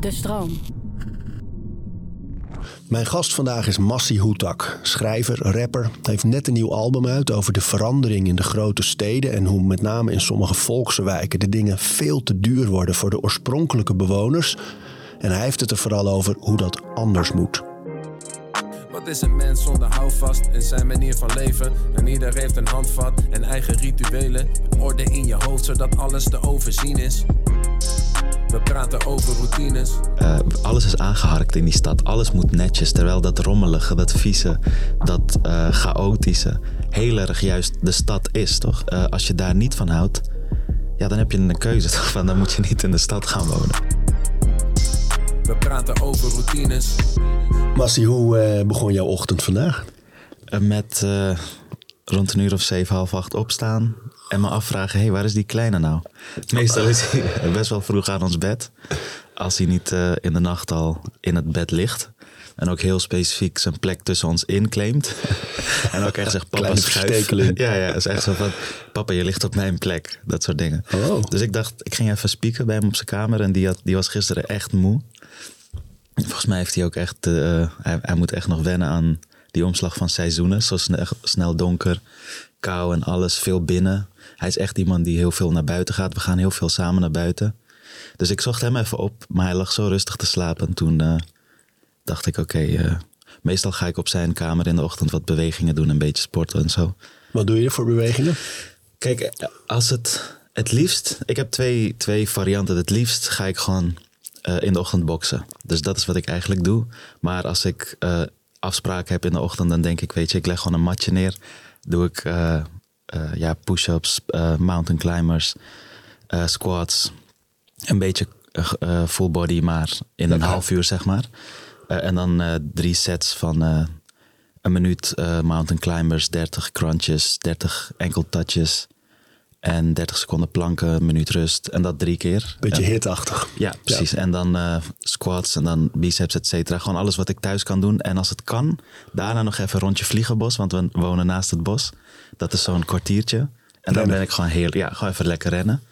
De stroom. Mijn gast vandaag is Massi Hoetak, schrijver, rapper. Hij heeft net een nieuw album uit over de verandering in de grote steden en hoe met name in sommige volkse wijken de dingen veel te duur worden voor de oorspronkelijke bewoners. En hij heeft het er vooral over hoe dat anders moet. Wat is een mens zonder houvast in zijn manier van leven? En ieder heeft een handvat en eigen rituelen. Orde in je hoofd zodat alles te overzien is. We praten over routines. Uh, alles is aangeharkt in die stad. Alles moet netjes. Terwijl dat rommelige, dat vieze, dat uh, chaotische heel erg juist de stad is, toch? Uh, als je daar niet van houdt, ja, dan heb je een keuze. Toch? Van, dan moet je niet in de stad gaan wonen. We praten over routines. Massi, hoe begon jouw ochtend vandaag? met rond een uur of zeven, half acht opstaan. En me afvragen, hé, hey, waar is die kleine nou? Meestal is hij best wel vroeg aan ons bed. Als hij niet uh, in de nacht al in het bed ligt. En ook heel specifiek zijn plek tussen ons inclaimt. en ook echt zegt, papa schuif. Ja, ja, is echt zo van, papa je ligt op mijn plek. Dat soort dingen. Oh. Dus ik dacht, ik ging even spieken bij hem op zijn kamer. En die, had, die was gisteren echt moe. Volgens mij heeft hij ook echt, uh, hij, hij moet echt nog wennen aan die omslag van seizoenen. Zo snel, snel donker, kou en alles, veel binnen. Hij is echt iemand die heel veel naar buiten gaat. We gaan heel veel samen naar buiten. Dus ik zocht hem even op, maar hij lag zo rustig te slapen. En toen uh, dacht ik, oké, okay, uh, meestal ga ik op zijn kamer in de ochtend wat bewegingen doen, een beetje sporten en zo. Wat doe je voor bewegingen? Kijk, als het, het liefst, ik heb twee, twee varianten. Het liefst ga ik gewoon uh, in de ochtend boksen. Dus dat is wat ik eigenlijk doe. Maar als ik afspraken heb in de ochtend, dan denk ik, weet je, ik leg gewoon een matje neer. Doe ik ja, push-ups, uh, mountain climbers, squats. Een beetje full body, maar in een half uur, zeg maar. en dan drie sets van een minuut mountain climbers, 30 crunches, 30 enkel touches. En 30 seconden planken, een minuut rust. En dat drie keer. Beetje hitachtig. Ja, precies. Ja. En dan uh, squats en dan biceps, et cetera. Gewoon alles wat ik thuis kan doen. En als het kan, daarna nog even een rondje vliegenbos. Want we wonen naast het bos. Dat is zo'n kwartiertje. En rennen. dan ben ik gewoon heel... Ja, gewoon even lekker rennen.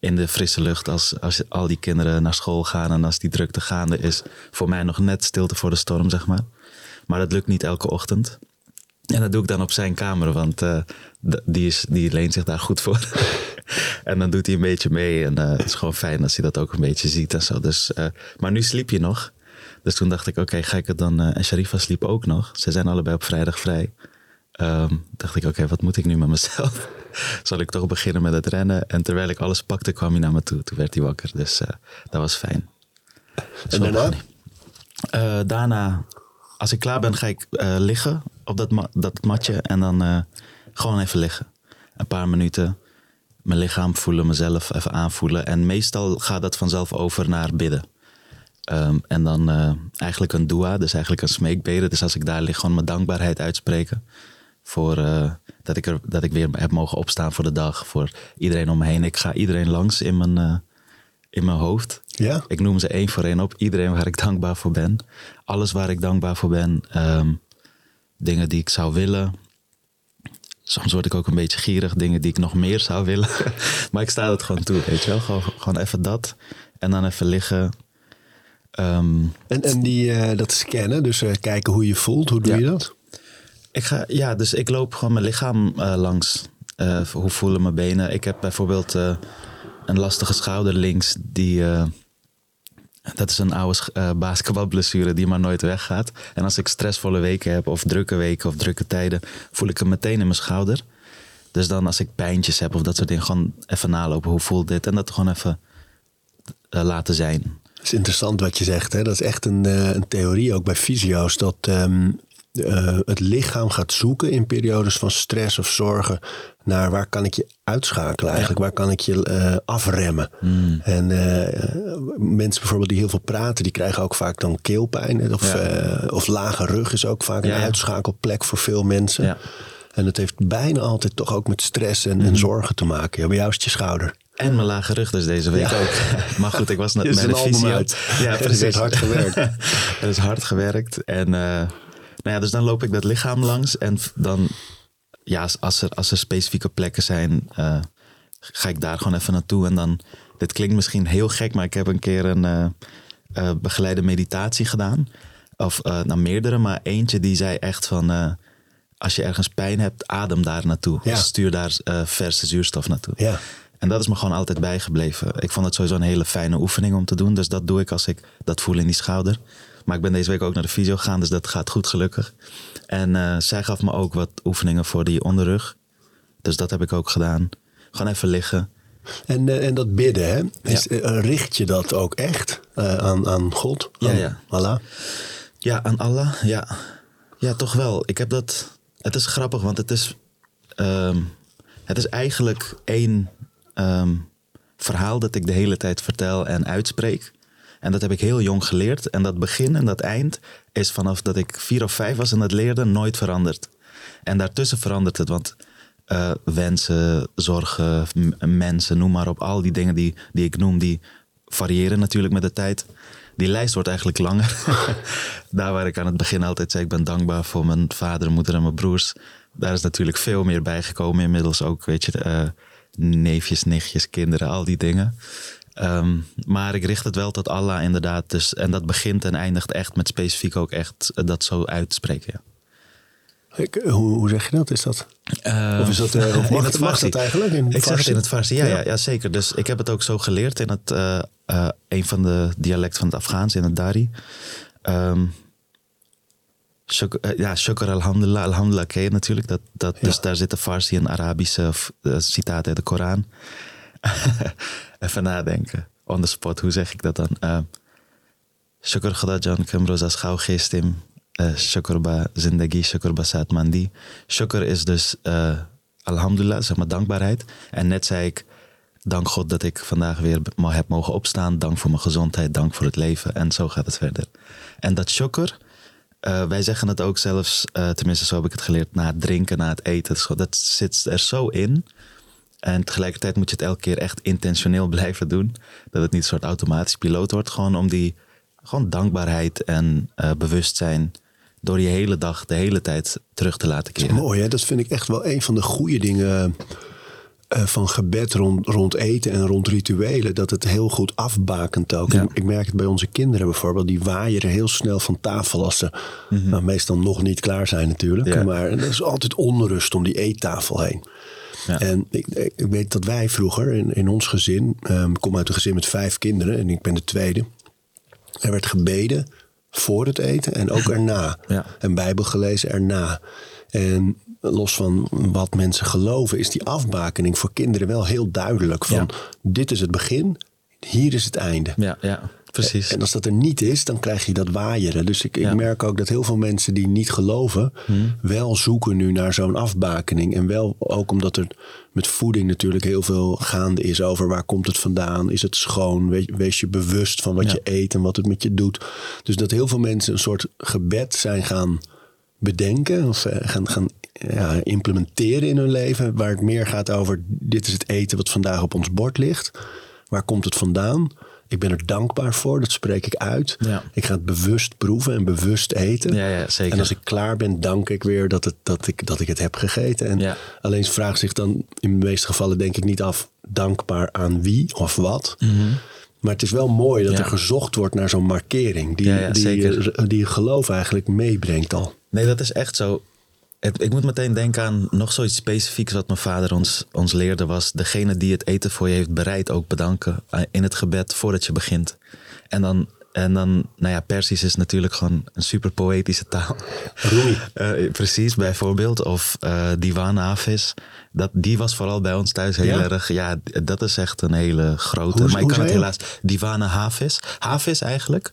In de frisse lucht. Als, als al die kinderen naar school gaan. En als die drukte gaande is. Voor mij nog net stilte voor de storm, zeg maar. Maar dat lukt niet elke ochtend. En dat doe ik dan op zijn kamer, want uh, die, is, die leent zich daar goed voor. en dan doet hij een beetje mee. En uh, het is gewoon fijn als hij dat ook een beetje ziet en zo. Dus, uh, maar nu sliep je nog. Dus toen dacht ik, oké, okay, ga ik het dan... en Sharifa sliep ook nog. Ze zijn allebei op vrijdag vrij. Um, dacht ik, oké, okay, wat moet ik nu met mezelf? Zal ik toch beginnen met het rennen? En terwijl ik alles pakte, kwam hij naar me toe. Toen werd hij wakker. Dus dat was fijn. En daarna? daarna, als ik klaar ben, ga ik liggen op dat, ma dat matje en dan gewoon even liggen. Een paar minuten. Mijn lichaam voelen, mezelf even aanvoelen. En meestal gaat dat vanzelf over naar bidden. Um, en dan uh, eigenlijk een dua, dus eigenlijk een smeekbeden. Dus als ik daar lig, gewoon mijn dankbaarheid uitspreken. Voor uh, dat, ik er, dat ik weer heb mogen opstaan voor de dag. Voor iedereen om me heen. Ik ga iedereen langs in mijn, in mijn hoofd. Ja? Ik noem ze één voor één op. Iedereen waar ik dankbaar voor ben. Alles waar ik dankbaar voor ben. Um, dingen die ik zou willen. Soms word ik ook een beetje gierig, dingen die ik nog meer zou willen. maar ik sta het gewoon toe, weet je wel. Gewoon, gewoon even dat. En dan even liggen. Um, en, en die, uh, dat scannen, dus uh, kijken hoe je voelt, hoe doe ja. je dat? Ik ga, ja, dus ik loop gewoon mijn lichaam uh, langs. hoe voelen mijn benen? Ik heb bijvoorbeeld een lastige schouder links die dat is een oude basketbalblessure die maar nooit weggaat. En als ik stressvolle weken heb of drukke weken of drukke tijden, voel ik hem meteen in mijn schouder. Dus dan als ik pijntjes heb of dat soort dingen, gewoon even nalopen. Hoe voelt dit? En dat gewoon even laten zijn. Dat is interessant wat je zegt. Hè? Dat is echt een, een theorie ook bij fysio's. Dat um, uh, het lichaam gaat zoeken in periodes van stress of zorgen naar waar kan ik je uitschakelen eigenlijk, waar kan ik je uh, afremmen. Mm. En uh, mensen bijvoorbeeld die heel veel praten, die krijgen ook vaak dan keelpijn of, ja. of lage rug is ook vaak een uitschakelplek voor veel mensen. Ja. En het heeft bijna altijd toch ook met stress en, mm. en zorgen te maken. Ja, bij jou is het je schouder. En mijn lage rug dus deze week ja. ook. Maar goed, ik was net met een fysio. Ja, precies. Het is hard gewerkt. Het is hard gewerkt. En uh, nou ja, dus dan loop ik dat lichaam langs. En dan, ja, als er, als er specifieke plekken zijn, uh, ga ik daar gewoon even naartoe. En dan dit klinkt misschien heel gek, maar ik heb een keer een eh, eh, begeleide meditatie gedaan. Of nou, meerdere, maar eentje die zei echt van... als je ergens pijn hebt, adem daar naartoe. Ja. Stuur daar verse zuurstof naartoe. Ja. En dat is me gewoon altijd bijgebleven. Ik vond het sowieso een hele fijne oefening om te doen. Dus dat doe ik als ik dat voel in die schouder. Maar ik ben deze week ook naar de fysio gegaan, dus dat gaat goed gelukkig. En uh, zij gaf me ook wat oefeningen voor die onderrug. Dus dat heb ik ook gedaan. Gewoon even liggen. En, uh, en dat bidden, hè? Is, ja. uh, richt je dat ook echt aan, aan God? Aan ja, ja. Allah? Ja, aan Allah, ja. Ja, toch wel. Ik heb dat... Het is grappig, want het is... Um, het is eigenlijk één um, verhaal dat ik de hele tijd vertel en uitspreek. En dat heb ik heel jong geleerd. En dat begin en dat eind is vanaf dat ik vier of vijf was en dat leerde nooit veranderd. En daartussen verandert het, want uh, wensen, zorgen, mensen, noem maar op. Al die dingen die, die ik noem, die variëren natuurlijk met de tijd. Die lijst wordt eigenlijk langer. Daar waar ik aan het begin altijd zei, ik ben dankbaar voor mijn vader, moeder en mijn broers. Daar is natuurlijk veel meer bijgekomen inmiddels ook, weet je, uh, neefjes, nichtjes, kinderen, al die dingen. Um, maar ik richt het wel tot Allah inderdaad. Dus, en dat begint en eindigt echt met specifiek ook echt dat zo uitspreken. Ja. Ik, hoe, hoe, zeg je dat? Is dat? Uh, of is dat uh, of mag, in het mag dat eigenlijk? In ik zeg het in het Farsi, ja, ja. Ja, ja, zeker. Dus ik heb het ook zo geleerd in het, uh, een van de dialecten van het Afghaans, in het Dari. Um, Shuk, ja, shukr alhamdulillah. Alhamdulillah ken je natuurlijk. Dat, dat, ja. Dus daar zitten Farsi en Arabische citaten uit de Koran. Even nadenken. On the spot, hoe zeg ik dat dan? Uh, shukr khuda jan kemroz as gauw geestim. Uh, shukr ba zindagi, shukr ba saat mandi. Shukr is dus uh, alhamdulillah, zeg maar dankbaarheid. En net zei ik, dank God dat ik vandaag weer heb mogen opstaan. Dank voor mijn gezondheid, dank voor het leven. En zo gaat het verder. En dat shukr, wij zeggen het ook zelfs, tenminste zo heb ik het geleerd, na het drinken, na het eten. Dat zit er zo in. En tegelijkertijd moet je het elke keer echt intentioneel blijven doen. Dat het niet een soort automatisch piloot wordt. Gewoon om die gewoon dankbaarheid en uh, bewustzijn door je hele dag, de hele tijd terug te laten keren. Dat is mooi, hè? Dat vind ik echt wel een van de goede dingen uh, van gebed rond, rond eten en rond rituelen. Dat het heel goed afbakent ook. Ja. Ik, merk het bij onze kinderen bijvoorbeeld. Die waaieren heel snel van tafel als ze mm -hmm. nou, meestal nog niet klaar zijn natuurlijk. Ja. Maar er is altijd onrust om die eettafel heen. Ja. En ik, ik, weet dat wij vroeger in, in ons gezin, um, ik kom uit een gezin met vijf kinderen en ik ben de tweede. Er werd gebeden voor het eten en ook erna. Ja. En Bijbel gelezen erna. En los van wat mensen geloven, is die afbakening voor kinderen wel heel duidelijk. Van Ja. dit is het begin, hier is het einde. Ja, ja, precies. En als dat er niet is, dan krijg je dat waaieren. Dus ik, ik Ja. merk ook dat heel veel mensen die niet geloven, wel zoeken nu naar zo'n afbakening. En wel ook omdat er met voeding natuurlijk heel veel gaande is over waar komt het vandaan, is het schoon, wees, wees je bewust van wat Ja. je eet en wat het met je doet. Dus dat heel veel mensen een soort gebed zijn gaan bedenken of eh, gaan, gaan ja, implementeren in hun leven, waar het meer gaat over dit is het eten wat vandaag op ons bord ligt. Waar komt het vandaan? Ik ben er dankbaar voor, dat spreek ik uit. Ja. Ik ga het bewust proeven en bewust eten. Ja, ja, zeker. En als ik klaar ben, dank ik weer dat, het, dat, ik, dat ik het heb gegeten. En alleen vraagt zich dan in de meeste gevallen denk ik niet af dankbaar aan wie of wat. Maar het is wel mooi dat Mhm. Er gezocht wordt naar zo'n markering. Die, die, zeker. die je geloof eigenlijk meebrengt al. Nee, dat is echt zo. Het- Ik moet meteen denken aan nog zoiets specifieks wat mijn vader ons, ons leerde was... degene die het eten voor je heeft bereid ook bedanken eh, in het gebed voordat je begint. En dan, en dan nou ja, Persisch is natuurlijk gewoon een super poëtische taal. Eh, precies, bijvoorbeeld. Of eh Diwan Hafiz. Dat, die was vooral bij ons thuis heel Ja? erg... Ja, dat is echt een hele grote... Hoe- maar ik kan het helaas... Divana Hafiz. Hafiz eigenlijk.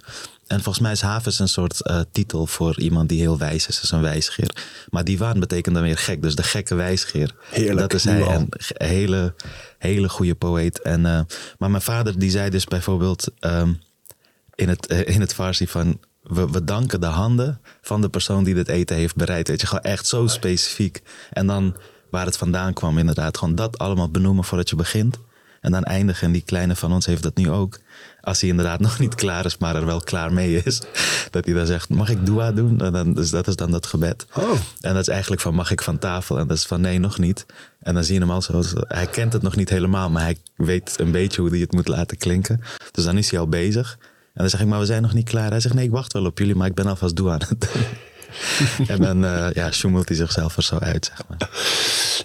En volgens mij is Hafiz een soort eh, titel voor iemand die heel wijs is. Dus een wijsgeer. Maar Diwan betekent dan weer gek. Dus de gekke wijsgeer. Heerlijk, Dat is hij. Een hele, hele goede poëet. En, eh, maar mijn vader die zei dus bijvoorbeeld... ehm, in het, eh, in het Farsi van... We, we danken de handen van de persoon die dit eten heeft bereid. Weet je, gewoon echt zo specifiek. En dan waar het vandaan kwam inderdaad. Gewoon dat allemaal benoemen voordat je begint. En dan eindigen, en die kleine van ons heeft dat nu ook. Als hij inderdaad nog niet klaar is, maar er wel klaar mee is. Dat hij dan zegt, mag ik dua doen? En dan, dus dat is dan dat gebed. Oh. En dat is eigenlijk van, mag ik van tafel? En dat is van, nee, nog niet. En dan zie je hem al zo, hij kent het nog niet helemaal, maar hij weet een beetje hoe hij het moet laten klinken. Dus dan is hij al bezig. En dan zeg ik, maar we zijn nog niet klaar. Hij zegt, nee, ik wacht wel op jullie, maar ik ben alvast dua aan het doen. en dan uh, ja, sjoemelt hij zichzelf er zo uit, zeg maar.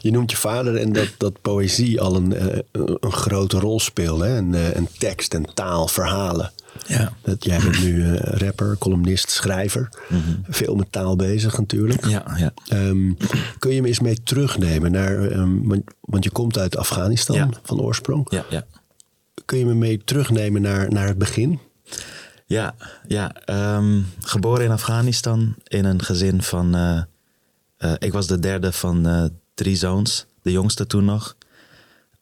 Je noemt je vader en dat, dat poëzie al een, uh, een grote rol speelde. Hè? En, uh, en tekst en taal, verhalen. Ja. Dat, jij bent nu rapper, columnist, schrijver. Mhm. Mm -hmm. Veel met taal bezig natuurlijk. Ja, ja. Um, kun je me eens mee terugnemen naar... Um, want, want, je komt uit Afghanistan ja. van oorsprong. Ja, ja. Kun je me mee terugnemen naar, naar het begin? Ja, ja. Um, geboren in Afghanistan in een gezin van... Uh, uh, ik was de derde van uh, drie zoons, de jongste toen nog.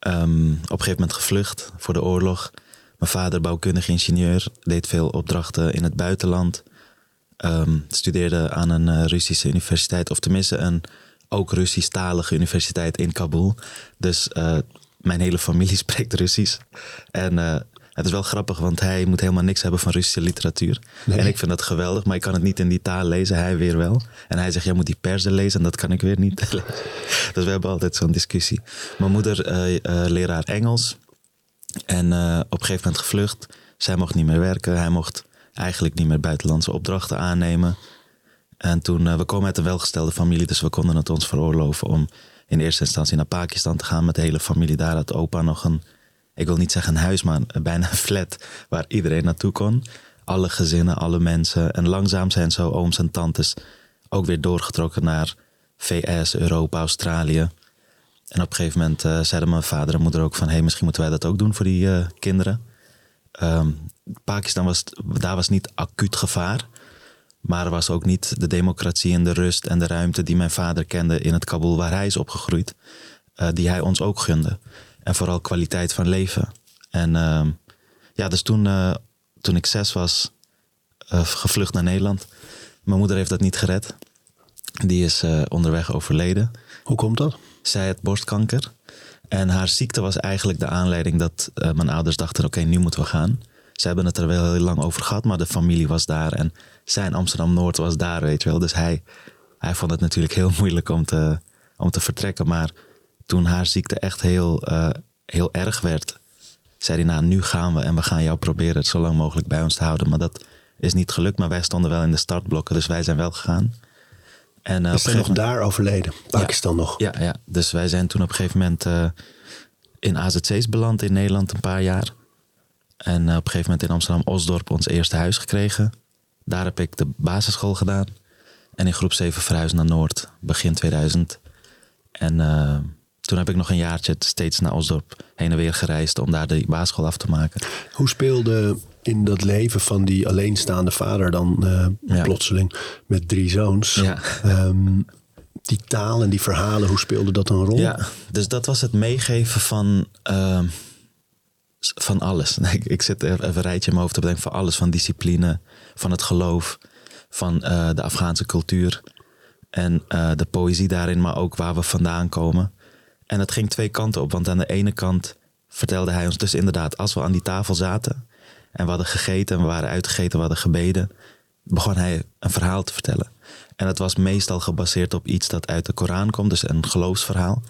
Um, op een gegeven moment gevlucht voor de oorlog. Mijn vader, bouwkundig ingenieur, deed veel opdrachten in het buitenland. Um, studeerde aan een Russische universiteit, of tenminste een ook Russisch-talige universiteit in Kabul. Dus mijn hele familie spreekt Russisch. En het is wel grappig, want hij moet helemaal niks hebben van Russische literatuur. Nee. En ik vind dat geweldig, maar ik kan het niet in die taal lezen. Hij weer wel. En hij zegt, jij moet die persen lezen en dat kan ik weer niet lezen. Dus we hebben altijd zo'n discussie. Mijn moeder, uh, uh, leraar Engels. En uh, op een gegeven moment gevlucht. Zij mocht niet meer werken. Hij mocht eigenlijk niet meer buitenlandse opdrachten aannemen. En toen, we komen uit een welgestelde familie, dus we konden het ons veroorloven om in eerste instantie naar Pakistan te gaan met de hele familie. Daar had opa nog een ik wil niet zeggen een huis, maar bijna een flat waar iedereen naartoe kon. Alle gezinnen, alle mensen. En langzaam zijn zo ooms en tantes ook weer doorgetrokken naar VS, Europa, Australië. En op een gegeven moment uh, zeiden mijn vader en moeder ook van... hé, misschien moeten wij dat ook doen voor die uh, kinderen. Um, Pakistan was, daar was niet acuut gevaar. Maar er was ook niet de democratie en de rust en de ruimte... die mijn vader kende in het Kabul waar hij is opgegroeid. Uh, die hij ons ook gunde. En vooral kwaliteit van leven. En uh, ja, dus toen, uh, toen ik zes was, uh, gevlucht naar Nederland. Mijn moeder heeft dat niet gered. Die is eh, onderweg overleden. Hoe komt dat? Zij had borstkanker. En haar ziekte was eigenlijk de aanleiding dat mijn ouders dachten: oké, okay, nu moeten we gaan. Ze hebben het er wel heel lang over gehad, maar de familie was daar. En zijn Amsterdam Noord was daar, weet je wel. Dus hij, hij vond het natuurlijk heel moeilijk om te, om te vertrekken. Maar toen haar ziekte echt heel, uh, heel erg werd, zei hij, nou nu gaan we en we gaan jou proberen het zo lang mogelijk bij ons te houden. Maar dat is niet gelukt, maar wij stonden wel in de startblokken, dus wij zijn wel gegaan. En, uh, is hij nog daar overleden? Pakistan ja, nog? Ja, ja, dus wij zijn toen op een gegeven moment uh, in AZC's beland in Nederland een paar jaar. En op een gegeven moment in Amsterdam-Osdorp ons eerste huis gekregen. Daar heb ik de basisschool gedaan. En in groep 7 verhuisd naar Noord, begin 2000. En uh, toen heb ik nog een jaartje steeds naar Osdorp heen en weer gereisd om daar de basisschool af te maken. Hoe speelde in dat leven van die alleenstaande vader dan uh, ja. plotseling met drie zoons? Ja. Um, die taal en die verhalen, hoe speelde dat een rol? Ja, dus dat was het meegeven van, uh, van alles. Ik, ik zit even een rijtje in mijn hoofd te bedenken van alles. Van discipline, van het geloof, van uh, de Afghaanse cultuur. En uh, de poëzie daarin, maar ook waar we vandaan komen. En het ging twee kanten op. Want aan de ene kant vertelde hij ons dus inderdaad... als we aan die tafel zaten en we hadden gegeten... en we waren uitgegeten, we hadden gebeden... begon hij een verhaal te vertellen. En het was meestal gebaseerd op iets dat uit de Koran komt. Dus een geloofsverhaal.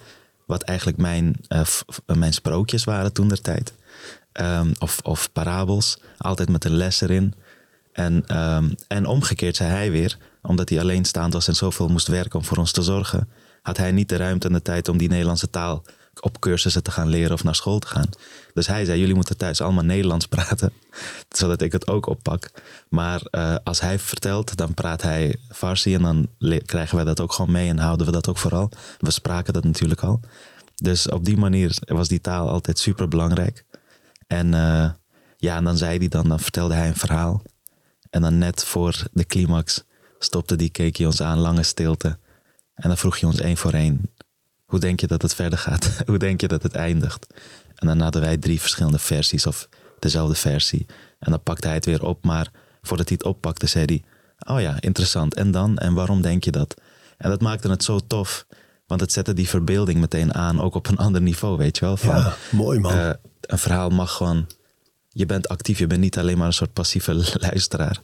Wat eigenlijk mijn, uh, mijn sprookjes waren toen der tijd. Um, of, of parabels. Altijd met een les erin. En, um, en omgekeerd zei hij weer omdat hij alleenstaand was en zoveel moest werken om voor ons te zorgen, had hij niet de ruimte en de tijd om die Nederlandse taal op cursussen te gaan leren of naar school te gaan. Dus hij zei: Jullie moeten thuis allemaal Nederlands praten, zodat ik het ook oppak. Maar uh, als hij vertelt, dan praat hij Farsi en dan krijgen wij dat ook gewoon mee en houden we dat ook vooral. We spraken dat natuurlijk al. Dus op die manier was die taal altijd super belangrijk. En uh, ja, en dan zei hij dan, dan vertelde hij een verhaal. En dan net voor de climax stopte die, keek hij ons aan, lange stilte. En dan vroeg je ons één voor één: hoe denk je dat het verder gaat? hoe denk je dat het eindigt? En dan hadden wij drie verschillende versies of dezelfde versie. En dan pakte hij het weer op, maar voordat hij het oppakte, zei hij: Oh ja, interessant. En dan? En waarom denk je dat? En dat maakte het zo tof. Want het zette die verbeelding meteen aan, ook op een ander niveau, weet je wel. Van, Ja, mooi man. eh, een verhaal mag gewoon. Je bent actief, je bent niet alleen maar een soort passieve luisteraar.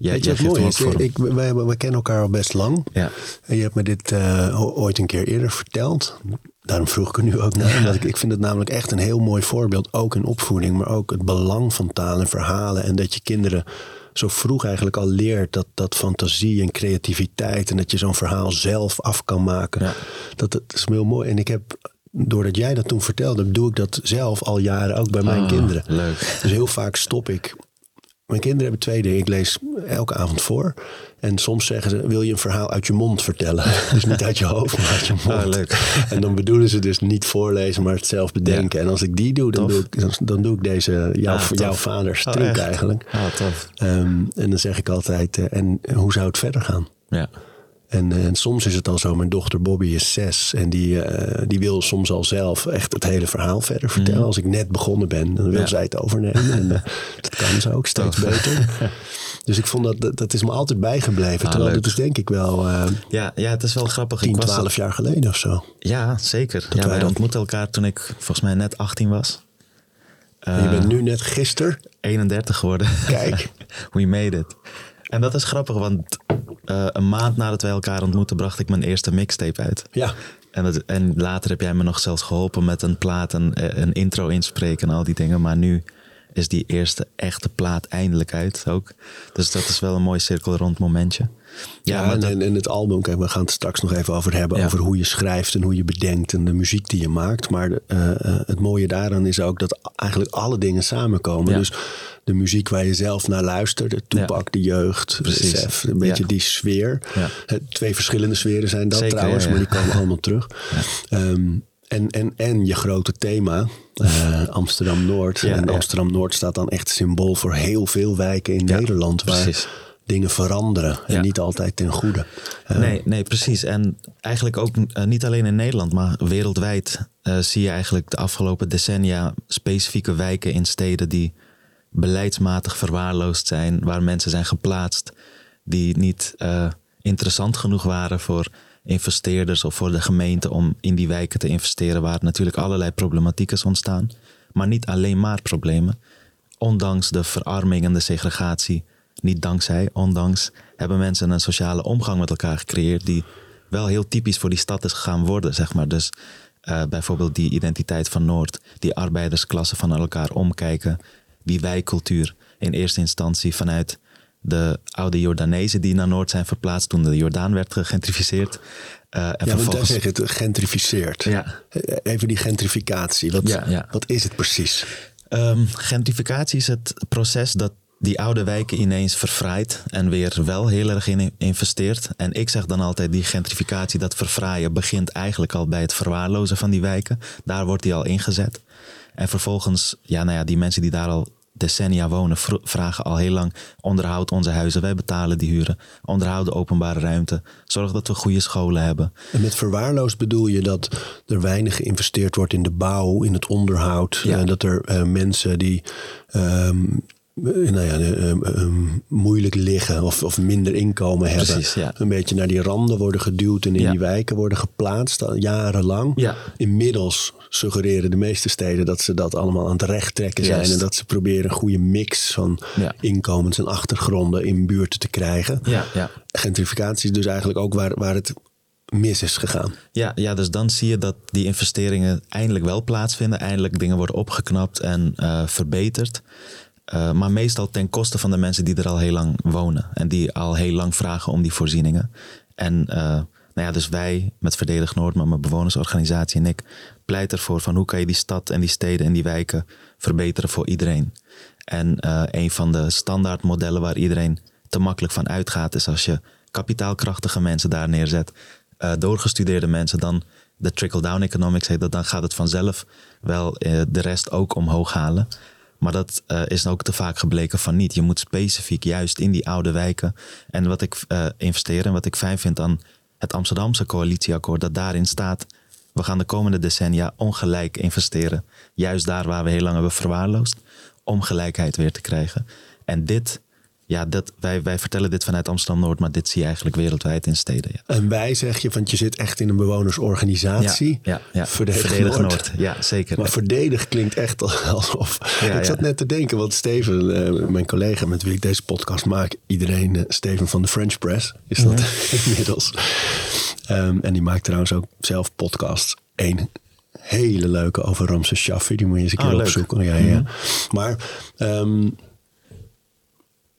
Jij, Weet je jij wat geeft mooi is? Ik, wij, kennen elkaar al best lang. Ja. En je hebt me dit eh, ooit een keer eerder verteld. Daarom vroeg ik er nu ook naar. Ik, ik vind het namelijk echt een heel mooi voorbeeld. Ook in opvoeding, maar ook het belang van taal en verhalen. En dat je kinderen zo vroeg eigenlijk al leert dat, dat fantasie en creativiteit. En dat je zo'n verhaal zelf af kan maken. Ja. Dat, dat is heel mooi. En ik heb, doordat jij dat toen vertelde, doe ik dat zelf al jaren ook bij mijn Ah, kinderen. leuk. Dus heel vaak stop ik. Mijn kinderen hebben twee dingen. Ik lees elke avond voor. En soms zeggen ze, wil je een verhaal uit je mond vertellen? dus niet uit je hoofd, maar uit je mond. Ah, leuk. En dan bedoelen ze dus niet voorlezen, maar het zelf bedenken. En als ik die doe, dan doe ik, dan, doe ik deze, jouw, Ah, jouw vaders Oh, truc eigenlijk. Ah, tof. Ehm, en dan zeg ik altijd, eh, en hoe zou het verder gaan? Ja. En, eh, en soms is het al zo, mijn dochter Bobby is zes. En die, eh, die wil soms al zelf echt het hele verhaal verder vertellen. Als ik net begonnen ben, dan wil Mhm. Ja. zij het overnemen. En eh, dat kan ze ook steeds Tof. beter. Dus ik vond dat, dat, dat is me altijd bijgebleven. Ah, terwijl leuk. dat is denk ik wel Ja, ja, het is wel grappig. 10, ik was 12 jaar geleden of zo. Ja, zeker. Ja, wij dat- ontmoetten elkaar toen ik volgens mij net 18 was. Je bent nu net gisteren. 31 geworden. Kijk. We made it. En dat is grappig, want eh, een maand nadat wij elkaar ontmoetten, bracht ik mijn eerste mixtape uit. Ja, En, dat, en later heb jij me nog zelfs geholpen met een plaat en eh, een intro inspreken en al die dingen. Maar nu is die eerste echte plaat eindelijk uit ook. Dus dat is wel een mooi cirkel rond momentje. Ja, en, dat- en, het album, kijk, we gaan het straks nog even over hebben. Ja. Over hoe je schrijft en hoe je bedenkt en de muziek die je maakt. Maar de, eh, eh, het mooie daaraan is ook dat eigenlijk alle dingen samenkomen. Ja. Dus de muziek waar je zelf naar luistert, de toepak, de jeugd, Precies. een beetje die sfeer. Ja. Twee verschillende sferen zijn dat Zeker, trouwens, maar die komen allemaal terug. Ehm, en, en, en je grote thema, eh, Amsterdam-Noord. Ja, en ja. Amsterdam-Noord staat dan echt symbool voor heel veel wijken in Ja, Nederland. Waar precies. Dingen veranderen en Ja. niet altijd ten goede. Eh, Nee, nee, precies. En eigenlijk ook eh, niet alleen in Nederland, maar wereldwijd eh, zie je eigenlijk de afgelopen decennia specifieke wijken in steden die beleidsmatig verwaarloosd zijn, waar mensen zijn geplaatst die niet interessant genoeg waren voor investeerders of voor de gemeente om in die wijken te investeren, waar natuurlijk allerlei problematiek is ontstaan. Maar niet alleen maar problemen. Ondanks de verarming en de segregatie, niet dankzij, ondanks, hebben mensen een sociale omgang met elkaar gecreëerd die wel heel typisch voor die stad is gaan worden, zeg maar. Dus eh, bijvoorbeeld die identiteit van Noord, die arbeidersklassen van elkaar omkijken, die wijkcultuur in eerste instantie vanuit de oude Jordanezen die naar Noord zijn verplaatst toen de Jordaan werd gegentrificeerd. Eh, en Ja, want daar vervolgens zeg je het gentrificeerd. Ja. Eh, Even die gentrificatie. Wat, Ja, ja. wat is het precies? Ehm, gentrificatie is het proces dat die oude wijken ineens verfraait en weer wel heel erg in investeert. En ik zeg dan altijd, die gentrificatie, dat verfraaien, begint eigenlijk al bij het verwaarlozen van die wijken. Daar wordt die al ingezet. En vervolgens, ja, nou ja, die mensen die daar al decennia wonen, vr- vragen al heel lang: onderhoud onze huizen, wij betalen die huren, onderhoud de openbare ruimte, zorg dat we goede scholen hebben. En met verwaarloosd bedoel je dat er weinig geïnvesteerd wordt in de bouw, in het onderhoud. Ja. Eh, dat er eh, mensen die ehm, eh, nou ja, eh, ehm, ehm, moeilijk liggen of, of minder inkomen hebben. Precies, ja. Een beetje naar die randen worden geduwd en in Ja. die wijken worden geplaatst jarenlang. Ja. Inmiddels suggereren de meeste steden dat ze dat allemaal aan het recht trekken zijn. En dat ze proberen een goede mix van inkomens en achtergronden in buurten te krijgen. Ja, ja. Gentrificatie is dus eigenlijk ook waar, waar het mis is gegaan. Ja, ja, dus dan zie je dat die investeringen eindelijk wel plaatsvinden. Eindelijk dingen worden opgeknapt en eh, verbeterd. Eh, maar meestal ten koste van de mensen die er al heel lang wonen. En die al heel lang vragen om die voorzieningen. En eh, nou ja, dus wij met Verdedig Noord, met mijn bewonersorganisatie en ik, pleiten ervoor van hoe kan je die stad en die steden en die wijken verbeteren voor iedereen. En eh, een van de standaardmodellen waar iedereen te makkelijk van uitgaat, is als je kapitaalkrachtige mensen daar neerzet, doorgestudeerde mensen, dan de trickle-down economics heet dat, dan gaat het vanzelf wel de rest ook omhoog halen. Maar dat eh, is ook te vaak gebleken van niet. Je moet specifiek juist in die oude wijken. En wat ik eh, investeer en wat ik fijn vind aan het Amsterdamse coalitieakkoord, dat daarin staat. We gaan de komende decennia ongelijk investeren. Juist daar waar we heel lang hebben verwaarloosd. Om gelijkheid weer te krijgen. En dit ja, dat, wij, wij vertellen dit vanuit Amsterdam-Noord, maar dit zie je eigenlijk wereldwijd in steden. Ja. En wij zeg je, want je zit echt in een bewonersorganisatie. Ja, ja, ja. Verdedig, Verdedig Noord. Noord. Ja, zeker. Maar verdedig klinkt echt alsof... Ja, ik zat net te denken, want Steven, eh, mijn collega met wie ik deze podcast maak... iedereen, eh, Steven van de French Press is dat inmiddels. Ehm, en die maakt trouwens ook zelf podcasts. Eén hele leuke over Ramses Shaffi. Die moet je eens een keer Oh, leuk. opzoeken. Ja, ja. Maar ehm,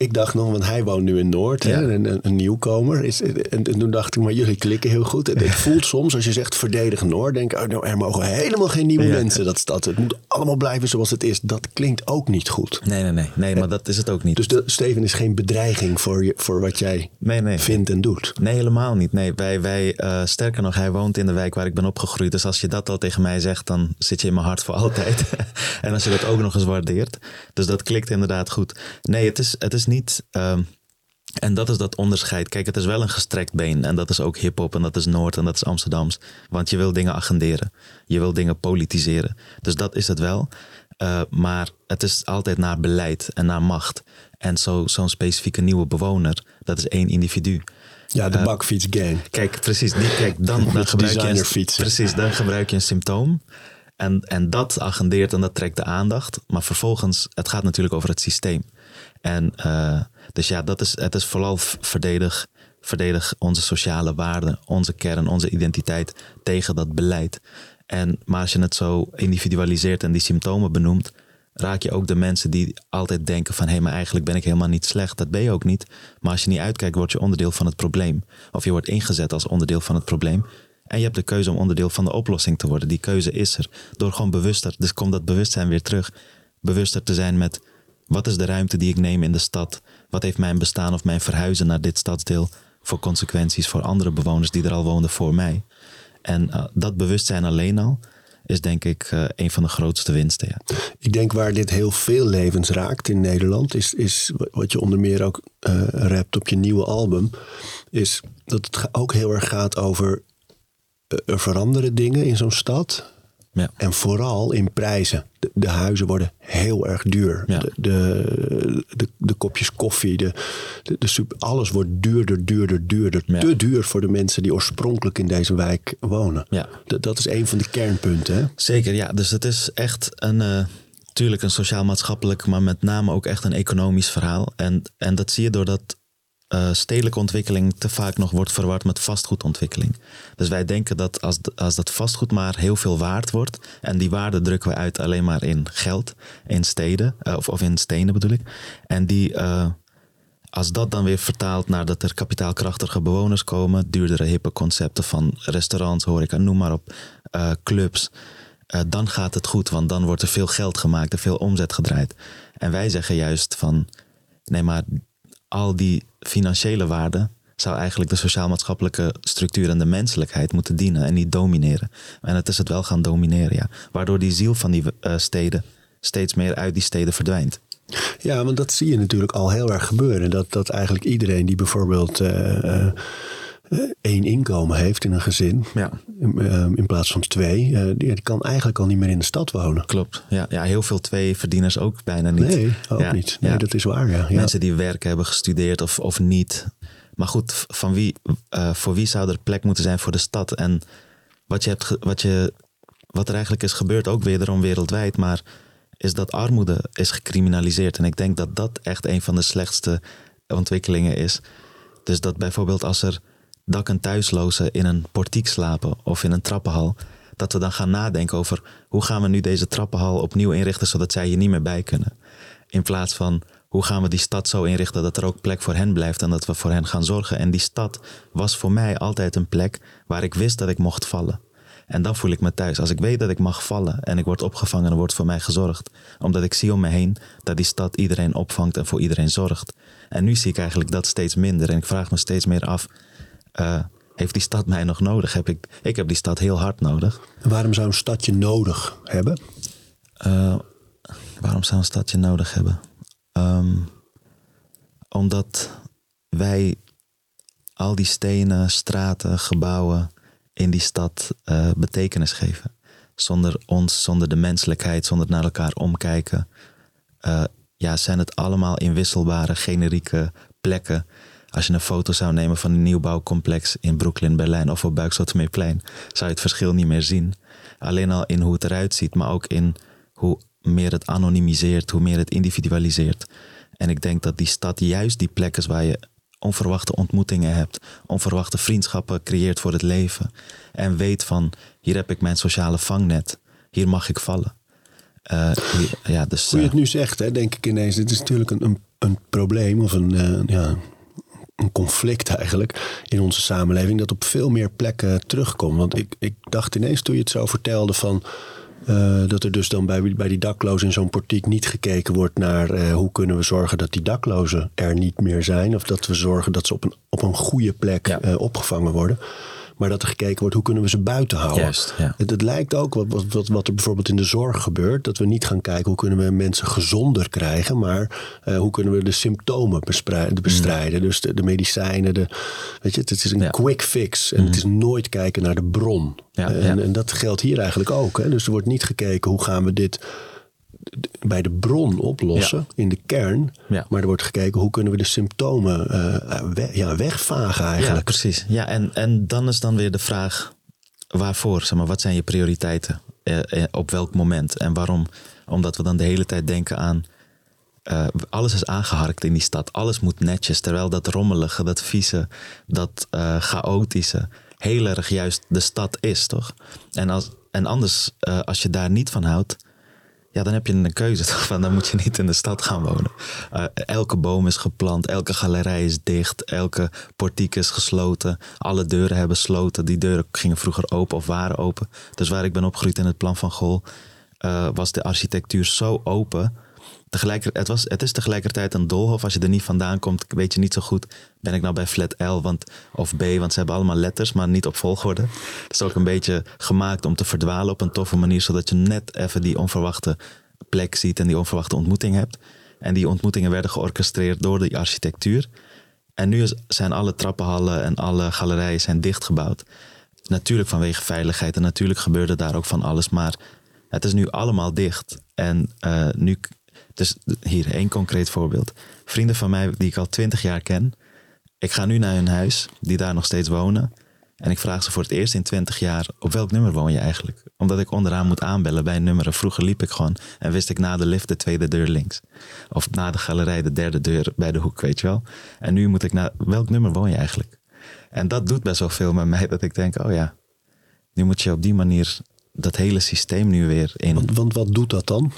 ik dacht nog, want hij woont nu in Noord, hè, Ja. een, nieuwkomer. Is, en, en toen dacht ik, maar jullie klikken heel goed. En het voelt soms, als je zegt verdedig Noord, denk ik, oh, nou, er mogen helemaal geen nieuwe Ja. mensen dat stad. Het moet allemaal blijven zoals het is. Dat klinkt ook niet goed. Nee, nee, nee. Nee, maar dat is het ook niet. Dus de, Steven is geen bedreiging voor, je, voor wat jij Nee, nee. vindt en doet. Nee, helemaal niet. Nee, wij, wij eh, sterker nog, hij woont in de wijk waar ik ben opgegroeid. Dus als je dat al tegen mij zegt, dan zit je in mijn hart voor altijd. en als je dat ook nog eens waardeert. Dus dat klikt inderdaad goed. Nee, het is, het is niet. ehm, en dat is dat onderscheid. Kijk, het is wel een gestrekt been. En dat is ook hip-hop en dat is Noord en dat is Amsterdams. Want je wil dingen agenderen. Je wil dingen politiseren. Dus dat is het wel. Eh, maar het is altijd naar beleid en naar macht. En zo- zo'n specifieke nieuwe bewoner, dat is één individu. Ja, de bakfietsgang. Kijk, precies. Die, kijk, dan, gebruik je een, precies, dan gebruik je een symptoom. En, en dat agendeert en dat trekt de aandacht. Maar vervolgens, het gaat natuurlijk over het systeem. En eh, dus ja, dat is, het is vooral verdedig, verdedig onze sociale waarden, onze kern, onze identiteit tegen dat beleid. En, maar als je het zo individualiseert en die symptomen benoemt, raak je ook de mensen die altijd denken van hé, maar eigenlijk ben ik helemaal niet slecht. Dat ben je ook niet. Maar als je niet uitkijkt, word je onderdeel van het probleem. Of je wordt ingezet als onderdeel van het probleem. En je hebt de keuze om onderdeel van de oplossing te worden. Die keuze is er. Door gewoon bewuster, dus komt dat bewustzijn weer terug. Bewuster te zijn met wat is de ruimte die ik neem in de stad? Wat heeft mijn bestaan of mijn verhuizen naar dit stadsdeel voor consequenties voor andere bewoners die er al woonden voor mij? En eh, dat bewustzijn alleen al is denk ik eh, een van de grootste winsten. Ja. Ik denk waar dit heel veel levens raakt in Nederland, is, is wat je onder meer ook eh rapt op je nieuwe album, is dat het ook heel erg gaat over er veranderen dingen in zo'n stad. Ja. En vooral in prijzen. De, de huizen worden heel erg duur. Ja. De, de, de, de kopjes koffie, de, de, super, alles wordt duurder, duurder, duurder. Ja. Te duur voor de mensen die oorspronkelijk in deze wijk wonen. Ja. Dat, dat is een van de kernpunten. Hè? Zeker, ja. Dus het is echt een, eh tuurlijk een sociaal-maatschappelijk, maar met name ook echt een economisch verhaal. En, en dat zie je doordat eh stedelijke ontwikkeling te vaak nog wordt verward met vastgoedontwikkeling. Dus wij denken dat als, als dat vastgoed maar heel veel waard wordt, en die waarde drukken we uit alleen maar in geld, in steden, eh, of, of in stenen bedoel ik. En die, eh, als dat dan weer vertaalt naar dat er kapitaalkrachtige bewoners komen, duurdere hippe concepten van restaurants, horeca, noem maar op, clubs, dan gaat het goed, want dan wordt er veel geld gemaakt, er veel omzet gedraaid. En wij zeggen juist van, nee maar al die financiële waarde zou eigenlijk de sociaal-maatschappelijke structuur en de menselijkheid moeten dienen en niet domineren. En het is het wel gaan domineren, ja. Waardoor die ziel van die eh, steden steeds meer uit die steden verdwijnt. Ja, want dat zie je natuurlijk al heel erg gebeuren. Dat, dat eigenlijk iedereen die bijvoorbeeld eh, eh, één inkomen heeft in een gezin, Ja. in, eh, in plaats van twee, eh, die, die kan eigenlijk al niet meer in de stad wonen. Klopt. Ja, ja, heel veel tweeverdieners ook bijna niet. Nee, ook Ja, niet. Nee, ja. dat is waar. Ja. Ja. Mensen die werken hebben gestudeerd of, of niet. Maar goed, van wie, eh, voor wie zou er plek moeten zijn voor de stad? En wat, je hebt, wat, je, wat er eigenlijk is gebeurd, ook wederom wereldwijd, maar is dat armoede is gecriminaliseerd. En ik denk dat dat echt een van de slechtste ontwikkelingen is. Dus dat bijvoorbeeld als er dak- en thuislozen in een portiek slapen of in een trappenhal, dat we dan gaan nadenken over hoe gaan we nu deze trappenhal opnieuw inrichten zodat zij hier niet meer bij kunnen. In plaats van hoe gaan we die stad zo inrichten dat er ook plek voor hen blijft en dat we voor hen gaan zorgen. En die stad was voor mij altijd een plek waar ik wist dat ik mocht vallen. En dan voel ik me thuis. Als ik weet dat ik mag vallen en ik word opgevangen en wordt voor mij gezorgd. Omdat ik zie om me heen dat die stad iedereen opvangt en voor iedereen zorgt. En nu zie ik eigenlijk dat steeds minder. En ik vraag me steeds meer af, eh, heeft die stad mij nog nodig? Heb ik, ik heb die stad heel hard nodig. Waarom zou een stadje nodig hebben? Eh, waarom zou een stadje nodig hebben? Ehm, omdat wij al die stenen, straten, gebouwen in die stad eh, betekenis geven. Zonder ons, zonder de menselijkheid, zonder naar elkaar omkijken. ja, zijn het allemaal inwisselbare, generieke plekken. Als je een foto zou nemen van een nieuwbouwcomplex in Brooklyn, Berlijn of op Buikstottermeeplein, zou je het verschil niet meer zien. Alleen al in hoe het eruit ziet, maar ook in hoe meer het anonimiseert, hoe meer het individualiseert. En ik denk dat die stad juist die plek is waar je onverwachte ontmoetingen hebt, onverwachte vriendschappen creëert voor het leven. En weet van, hier heb ik mijn sociale vangnet, hier mag ik vallen. Uh, hier, ja, dus, Hoe je het nu zegt, hè, denk ik ineens, dit is natuurlijk een, een, een probleem of een, uh, ja, een conflict eigenlijk in onze samenleving dat op veel meer plekken terugkomt. Want ik, ik dacht ineens toen je het zo vertelde van uh, dat er dus dan bij, bij die daklozen in zo'n portiek niet gekeken wordt naar uh, hoe kunnen we zorgen dat die daklozen er niet meer zijn. Of dat we zorgen dat ze op een, op een goede plek ja. uh, opgevangen worden. Maar dat er gekeken wordt hoe kunnen we ze buiten houden. Juist, ja. het, het, lijkt ook wat, wat, wat, er bijvoorbeeld in de zorg gebeurt. Dat we niet gaan kijken hoe kunnen we mensen gezonder krijgen. Maar hoe kunnen we de symptomen bestrijden. Mm. Dus de, de, medicijnen. De, weet je, het, het is een ja. quick fix. En mm. het is nooit kijken naar de bron. Ja, en, en, dat geldt hier eigenlijk ook. Hè? Dus er wordt niet gekeken hoe gaan we dit bij de bron oplossen, ja. in de kern. Ja. Maar er wordt gekeken hoe kunnen we de symptomen uh, we, ja, wegvagen eigenlijk. Ja, precies. Ja, en, en dan is dan weer de vraag waarvoor? Zeg maar, wat zijn je prioriteiten? Uh, op welk moment en waarom? Omdat we dan de hele tijd denken aan... Uh, alles is aangeharkt in die stad. Alles moet netjes. Terwijl dat rommelige, dat vieze, dat chaotische... heel erg juist de stad is, toch? En, als, en anders, als je daar niet van houdt ja, dan heb je een keuze. Van, dan moet je niet in de stad gaan wonen. Uh, elke boom is geplant, elke galerij is dicht, elke portiek is gesloten. Alle deuren hebben sloten. Die deuren gingen vroeger open of waren open. Dus waar ik ben opgegroeid in het plan van Gol, uh, was de architectuur zo open. Tegelijker, het, was, het is tegelijkertijd een doolhof. Als je er niet vandaan komt, weet je niet zo goed. Ben ik nou bij flat L want, of B? Want ze hebben allemaal letters, maar niet op volgorde. Het is ook een beetje gemaakt om te verdwalen op een toffe manier. Zodat je net even die onverwachte plek ziet en die onverwachte ontmoeting hebt. En die ontmoetingen werden georchestreerd door de architectuur. En nu zijn alle trappenhallen en alle galerijen zijn dichtgebouwd. Natuurlijk vanwege veiligheid en natuurlijk gebeurde daar ook van alles. Maar het is nu allemaal dicht. En uh, nu dus hier één concreet voorbeeld. Vrienden van mij die ik al twintig jaar ken. Ik ga nu naar hun huis, die daar nog steeds wonen. En ik vraag ze voor het eerst in twintig jaar: op welk nummer woon je eigenlijk? Omdat ik onderaan moet aanbellen bij een nummer. Vroeger liep ik gewoon en wist ik na de lift de tweede deur links. Of na de galerij de derde deur bij de hoek, weet je wel. En nu moet ik naar welk nummer woon je eigenlijk? En dat doet best wel veel met mij dat ik denk: oh ja, nu moet je op die manier dat hele systeem nu weer in. Want wat doet dat dan?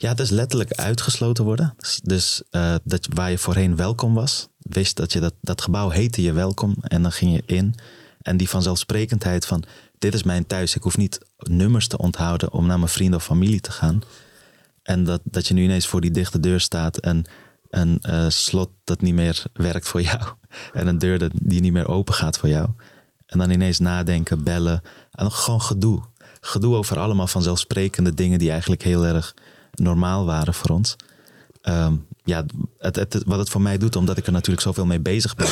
Ja, is letterlijk uitgesloten worden. Dus, dus uh, dat, waar je voorheen welkom was, wist dat je dat, dat gebouw heette je welkom en dan ging je in. En die vanzelfsprekendheid van dit is mijn thuis, ik hoef niet nummers te onthouden om naar mijn vrienden of familie te gaan. En dat, dat je nu ineens voor die dichte deur staat en een uh, slot dat niet meer werkt voor jou. En een deur dat, die niet meer open gaat voor jou. En dan ineens nadenken, bellen. En gewoon gedoe. Gedoe over allemaal vanzelfsprekende dingen die eigenlijk heel erg normaal waren voor ons. Um, ja, het, wat het voor mij doet, omdat ik er natuurlijk zoveel mee bezig ben,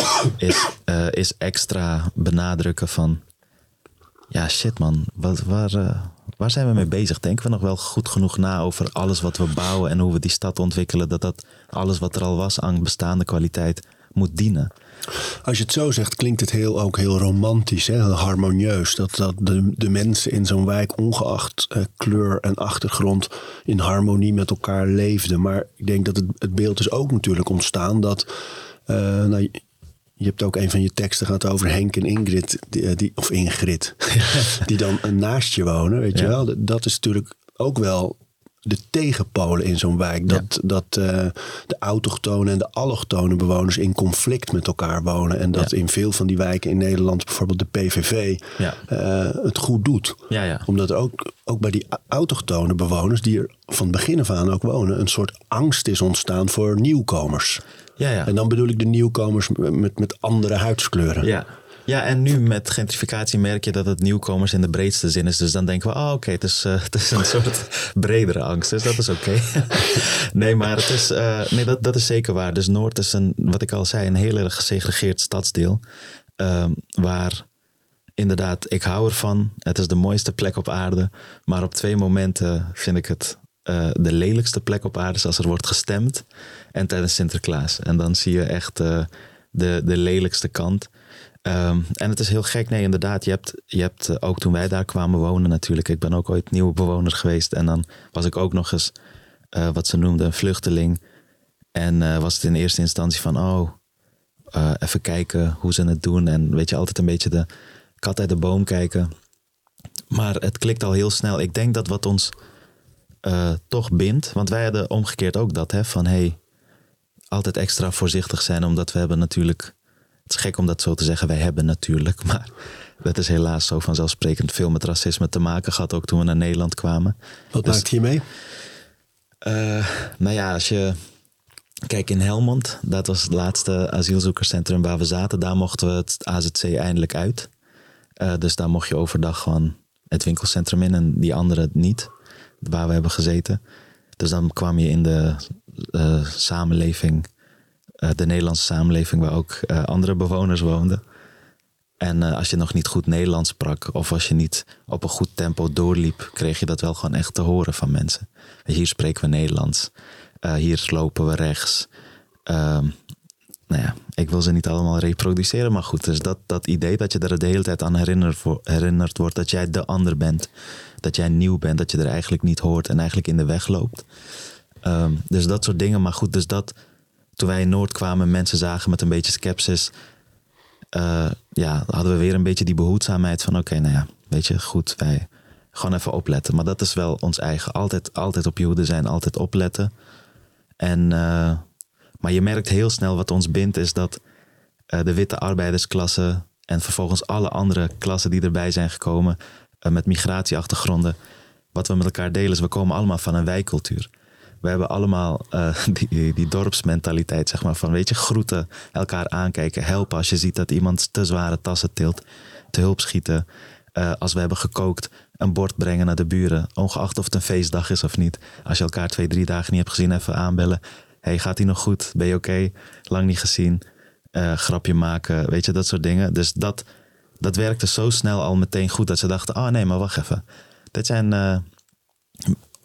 is, uh, is extra benadrukken van, ja shit man, wat, waar, uh, waar zijn we mee bezig? Denken we nog wel goed genoeg na over alles wat we bouwen en hoe we die stad ontwikkelen, dat dat alles wat er al was aan bestaande kwaliteit moet dienen? Als je het zo zegt, klinkt het heel, ook heel romantisch, hè? heel harmonieus. Dat, dat de, de mensen in zo'n wijk, ongeacht uh, kleur en achtergrond, in harmonie met elkaar leefden. Maar ik denk dat het, het beeld is ook natuurlijk ontstaan dat. Uh, nou, je hebt ook een van je teksten gehad over Henk en Ingrid, die, die of Ingrid, die dan naast je wonen, weet je wel. Dat is natuurlijk ook wel de tegenpolen in zo'n wijk. Dat, dat eh, de autochtone en de allochtone bewoners in conflict met elkaar wonen. En dat Ja. in veel van die wijken in Nederland, bijvoorbeeld de PVV, Ja. eh, het goed doet. Ja, ja. Omdat ook, ook bij die autochtone bewoners, die er van begin af aan ook wonen, een soort angst is ontstaan voor nieuwkomers. Ja, ja. En dan bedoel ik de nieuwkomers met, met andere huidskleuren. Ja. Ja, en nu met gentrificatie merk je dat het nieuwkomers in de breedste zin is. Dus dan denken we, oh oké, het, is, eh, het is een soort bredere angst. Dus dat is oké. nee, maar het is, eh, nee, dat, dat is zeker waar. Dus Noord is een, wat ik al zei, een heel erg gesegregeerd stadsdeel. ehm, waar inderdaad, ik hou ervan. Het is de mooiste plek op aarde. Maar op twee momenten vind ik het eh, de lelijkste plek op aarde als er wordt gestemd en tijdens Sinterklaas. En dan zie je echt de, de lelijkste kant. Ehm, en het is heel gek, nee, inderdaad. Je hebt, je hebt eh, ook toen wij daar kwamen wonen, natuurlijk. Ik ben ook ooit nieuwe bewoner geweest. En dan was ik ook nog eens wat ze noemden een vluchteling. En was het in eerste instantie van, oh, even kijken hoe ze het doen. En weet je, altijd een beetje de kat uit de boom kijken. Maar het klikt al heel snel. Ik denk dat wat ons toch bindt. Want wij hadden omgekeerd ook dat, hè, van hey, altijd extra voorzichtig zijn, omdat we hebben natuurlijk. Het is gek om dat zo te zeggen, wij hebben natuurlijk, maar dat is helaas zo vanzelfsprekend veel met racisme te maken gehad, ook toen we naar Nederland kwamen. Wat dus, maakt je mee? Uh, nou ja, als je. Kijk, in Helmond, dat was het laatste asielzoekerscentrum waar we zaten. Daar mochten we het AZC eindelijk uit. Uh, dus daar mocht je overdag gewoon het winkelcentrum in en die andere niet waar we hebben gezeten. Dus dan kwam je in de uh, samenleving, de Nederlandse samenleving, waar ook uh, andere bewoners woonden. En als je nog niet goed Nederlands sprak, of als je niet op een goed tempo doorliep, kreeg je dat wel gewoon echt te horen van mensen. Hier spreken we Nederlands, hier lopen we rechts. Ehm, nou ja, ik wil ze niet allemaal reproduceren, maar goed, dus dat, dat idee dat je er de hele tijd aan herinnerd, herinnerd wordt dat jij de ander bent dat jij nieuw bent, dat je er eigenlijk niet hoort en eigenlijk in de weg loopt. Ehm, dus dat soort dingen. Maar goed, dus dat toen wij in Noord kwamen, mensen zagen met een beetje sceptisch. Uh, ja, hadden we weer een beetje die behoedzaamheid van: oké, nou ja, weet je, goed, wij gewoon even opletten. Maar dat is wel ons eigen. Altijd, altijd op je hoede zijn, altijd opletten. En, uh, maar je merkt heel snel wat ons bindt, is dat uh, de witte arbeidersklasse en vervolgens alle andere klassen die erbij zijn gekomen, met migratieachtergronden. Wat we met elkaar delen is, we komen allemaal van een wijkcultuur. We hebben allemaal uh, die, die dorpsmentaliteit, zeg maar. Van weet je, groeten, elkaar aankijken, helpen als je ziet dat iemand te zware tassen tilt. Te hulp schieten. Uh, als we hebben gekookt, een bord brengen naar de buren. Ongeacht of het een feestdag is of niet. Als je elkaar twee, drie dagen niet hebt gezien, even aanbellen. hey, gaat hij nog goed? Ben je oké? Lang niet gezien. Uh, grapje maken, weet je, dat soort dingen. Dus dat, dat werkte zo snel al meteen goed dat ze dachten: oh nee, maar wacht even. Dit zijn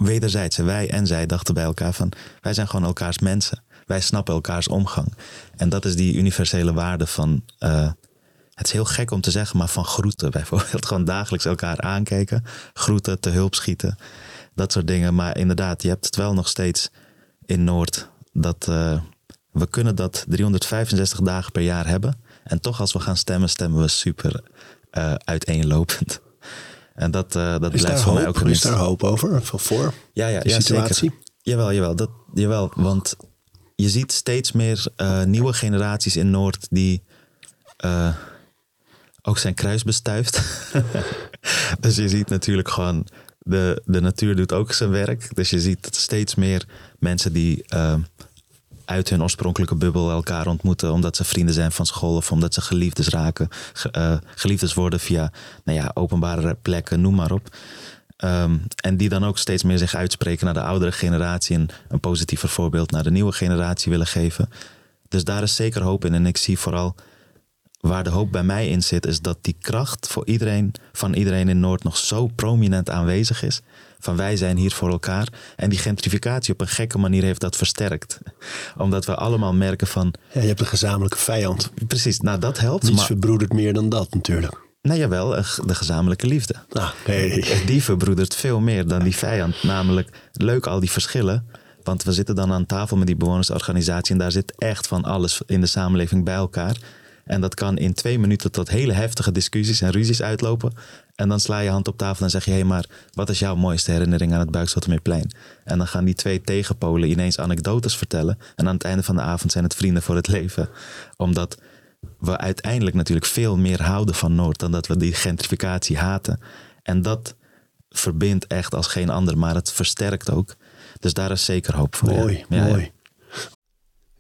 wederzijds. Wij en zij dachten bij elkaar van: wij zijn gewoon elkaars mensen. Wij snappen elkaars omgang. En dat is die universele waarde van. Uh, het is heel gek om te zeggen, maar van groeten bijvoorbeeld. Gewoon dagelijks elkaar aankijken, groeten, te hulp schieten. Dat soort dingen. Maar inderdaad, je hebt het wel nog steeds in Noord. Dat uh, we kunnen dat 365 dagen per jaar hebben. En toch als we gaan stemmen, stemmen we super uh, uiteenlopend. En dat, uh, dat blijft voor mij ook een Is daar hoop over? Voor ja, ja, ja, situatie? Zeker. Jawel, jawel, dat, jawel. Want je ziet steeds meer uh, nieuwe generaties in Noord die ook zijn kruis bestuift. dus je ziet natuurlijk gewoon, de, de natuur doet ook zijn werk. Dus je ziet steeds meer mensen die uit hun oorspronkelijke bubbel elkaar ontmoeten. Omdat ze vrienden zijn van school of omdat ze geliefdes raken. Uh, geliefdes worden via nou ja, openbare plekken, noem maar op. Um, en die dan ook steeds meer zich uitspreken naar de oudere generatie. En een positiever voorbeeld naar de nieuwe generatie willen geven. Dus daar is zeker hoop in. En ik zie vooral waar de hoop bij mij in zit, is dat die kracht voor iedereen, van iedereen in Noord nog zo prominent aanwezig is van wij zijn hier voor elkaar. En die gentrificatie op een gekke manier heeft dat versterkt. Omdat we allemaal merken van... Ja, je hebt een gezamenlijke vijand. Precies, nou dat helpt. Niets maar... verbroedert meer dan dat natuurlijk. Nou jawel, de gezamenlijke liefde. Ah, hey. Die verbroedert veel meer dan die vijand. Namelijk, leuk al die verschillen. Want we zitten dan aan tafel met die bewonersorganisatie en daar zit echt van alles in de samenleving bij elkaar. En dat kan in twee minuten tot hele heftige discussies en ruzies uitlopen. En dan sla je hand op tafel en zeg je: hé, hey, maar wat is jouw mooiste herinnering aan het Buikslotermeerplein? En dan gaan die twee tegenpolen ineens anekdotes vertellen. En aan het einde van de avond zijn het vrienden voor het leven. Omdat we uiteindelijk natuurlijk veel meer houden van Noord dan dat we die gentrificatie haten. En dat verbindt echt als geen ander, maar het versterkt ook. Dus daar is zeker hoop voor. Mooi, ja. mooi.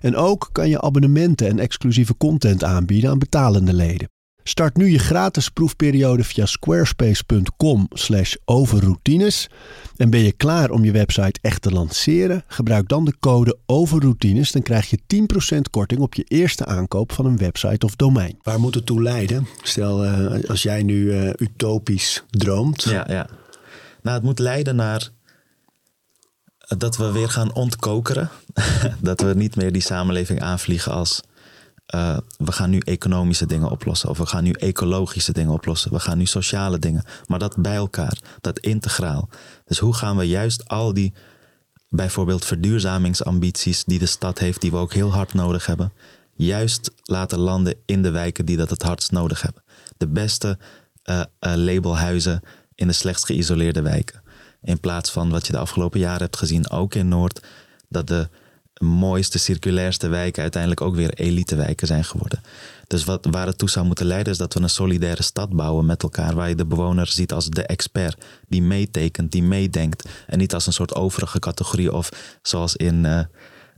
En ook kan je abonnementen en exclusieve content aanbieden aan betalende leden. Start nu je gratis proefperiode via squarespace.com/overroutines. En ben je klaar om je website echt te lanceren? Gebruik dan de code overroutines, dan krijg je 10% korting op je eerste aankoop van een website of domein. Waar moet het toe leiden? Stel uh, als jij nu uh, utopisch droomt. Ja, ja. Nou, het moet leiden naar dat we weer gaan ontkokeren. dat we niet meer die samenleving aanvliegen als uh, we gaan nu economische dingen oplossen. Of we gaan nu ecologische dingen oplossen. We gaan nu sociale dingen. Maar dat bij elkaar, dat integraal. Dus hoe gaan we juist al die bijvoorbeeld verduurzamingsambities die de stad heeft, die we ook heel hard nodig hebben, juist laten landen in de wijken die dat het hardst nodig hebben. De beste uh, uh, labelhuizen in de slechtst geïsoleerde wijken. In plaats van wat je de afgelopen jaren hebt gezien, ook in Noord, dat de mooiste, circulairste wijken uiteindelijk ook weer elitewijken zijn geworden. Dus wat, waar het toe zou moeten leiden is dat we een solidaire stad bouwen met elkaar, waar je de bewoner ziet als de expert, die meetekent, die meedenkt en niet als een soort overige categorie of zoals in uh,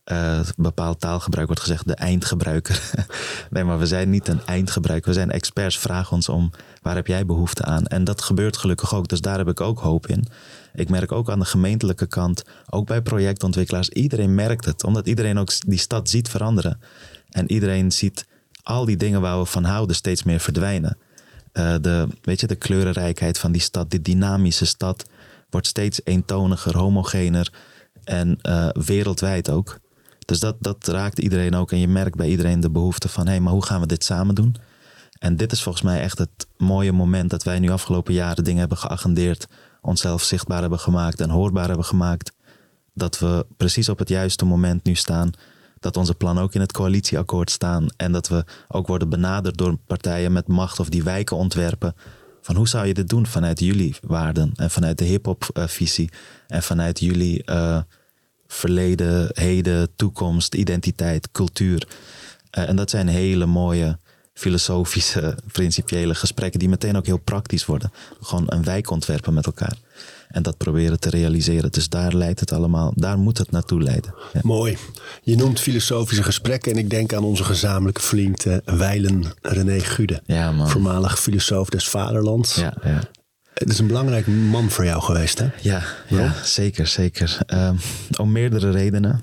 uh, bepaald taalgebruik wordt gezegd, de eindgebruiker. nee, maar we zijn niet een eindgebruiker, we zijn experts. Vraag ons om, waar heb jij behoefte aan? En dat gebeurt gelukkig ook, dus daar heb ik ook hoop in. Ik merk ook aan de gemeentelijke kant, ook bij projectontwikkelaars, iedereen merkt het, omdat iedereen ook die stad ziet veranderen. En iedereen ziet al die dingen waar we van houden steeds meer verdwijnen. Uh, de, weet je, de kleurenrijkheid van die stad, die dynamische stad, wordt steeds eentoniger, homogener en uh, wereldwijd ook. Dus dat, dat raakt iedereen ook. En je merkt bij iedereen de behoefte van: hé, hey, maar hoe gaan we dit samen doen? En dit is volgens mij echt het mooie moment dat wij nu afgelopen jaren dingen hebben geagendeerd onszelf zichtbaar hebben gemaakt en hoorbaar hebben gemaakt. Dat we precies op het juiste moment nu staan. Dat onze plannen ook in het coalitieakkoord staan. En dat we ook worden benaderd door partijen met macht of die wijken ontwerpen. Van hoe zou je dit doen vanuit jullie waarden en vanuit de hip-hop-visie en vanuit jullie uh, verleden, heden, toekomst, identiteit, cultuur. Uh, en dat zijn hele mooie filosofische, principiële gesprekken die meteen ook heel praktisch worden. Gewoon een wijk ontwerpen met elkaar. En dat proberen te realiseren. Dus daar leidt het allemaal, daar moet het naartoe leiden. Ja. Mooi. Je noemt filosofische gesprekken en ik denk aan onze gezamenlijke vriend uh, Weilen René Gude. Ja, man. Voormalig filosoof des vaderlands. Ja, ja. Het is een belangrijk man voor jou geweest, hè? Ja, ja zeker, zeker. Um, om meerdere redenen.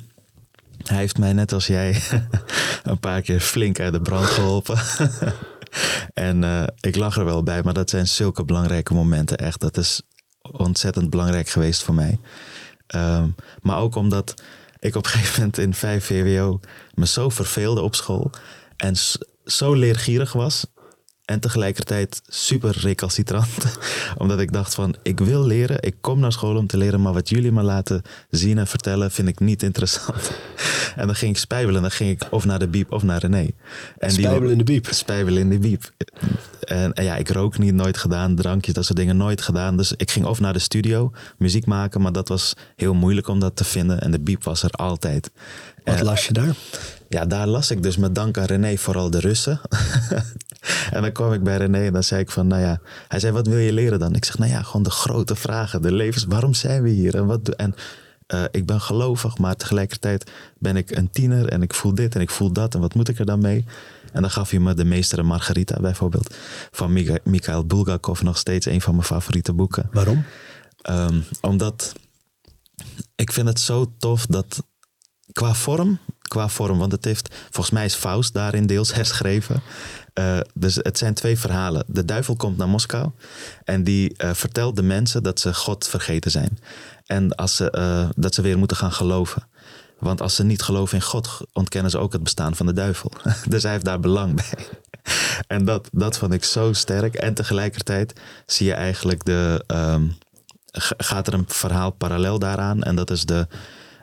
Hij heeft mij net als jij een paar keer flink uit de brand geholpen. en uh, ik lach er wel bij, maar dat zijn zulke belangrijke momenten. Echt, dat is ontzettend belangrijk geweest voor mij. Um, maar ook omdat ik op een gegeven moment in 5 VWO me zo verveelde op school. En zo leergierig was en tegelijkertijd super recalcitrant. Omdat ik dacht van, ik wil leren, ik kom naar school om te leren, maar wat jullie me laten zien en vertellen vind ik niet interessant. en dan ging ik spijbelen en dan ging ik of naar de biep of naar René. En spijbelen in de biep? Spijbelen in de biep. En, en, ja, ik rook niet, nooit gedaan, drankjes, dat soort dingen nooit gedaan. Dus ik ging of naar de studio, muziek maken, maar dat was heel moeilijk om dat te vinden. En de biep was er altijd. Wat las je daar? Ja, daar las ik dus met dank aan René vooral de Russen. en dan kwam ik bij René en dan zei ik van, nou ja, hij zei, wat wil je leren dan? Ik zeg, nou ja, gewoon de grote vragen, de levens, waarom zijn we hier? En, wat, en uh, ik ben gelovig, maar tegelijkertijd ben ik een tiener en ik voel dit en ik voel dat en wat moet ik er dan mee? En dan gaf hij me De Meester en Margarita bijvoorbeeld, van Mikhail Bulgakov, nog steeds een van mijn favoriete boeken. Waarom? Um, omdat ik vind het zo tof dat qua vorm, qua vorm, want het heeft, volgens mij is Faust daarin deels herschreven. Uh, dus het zijn twee verhalen. De duivel komt naar Moskou en die uh, vertelt de mensen dat ze God vergeten zijn. En als ze, uh, dat ze weer moeten gaan geloven. Want als ze niet geloven in God, ontkennen ze ook het bestaan van de duivel. dus hij heeft daar belang bij. en dat, dat vond ik zo sterk. En tegelijkertijd zie je eigenlijk de. Um, gaat er een verhaal parallel daaraan. En dat is de.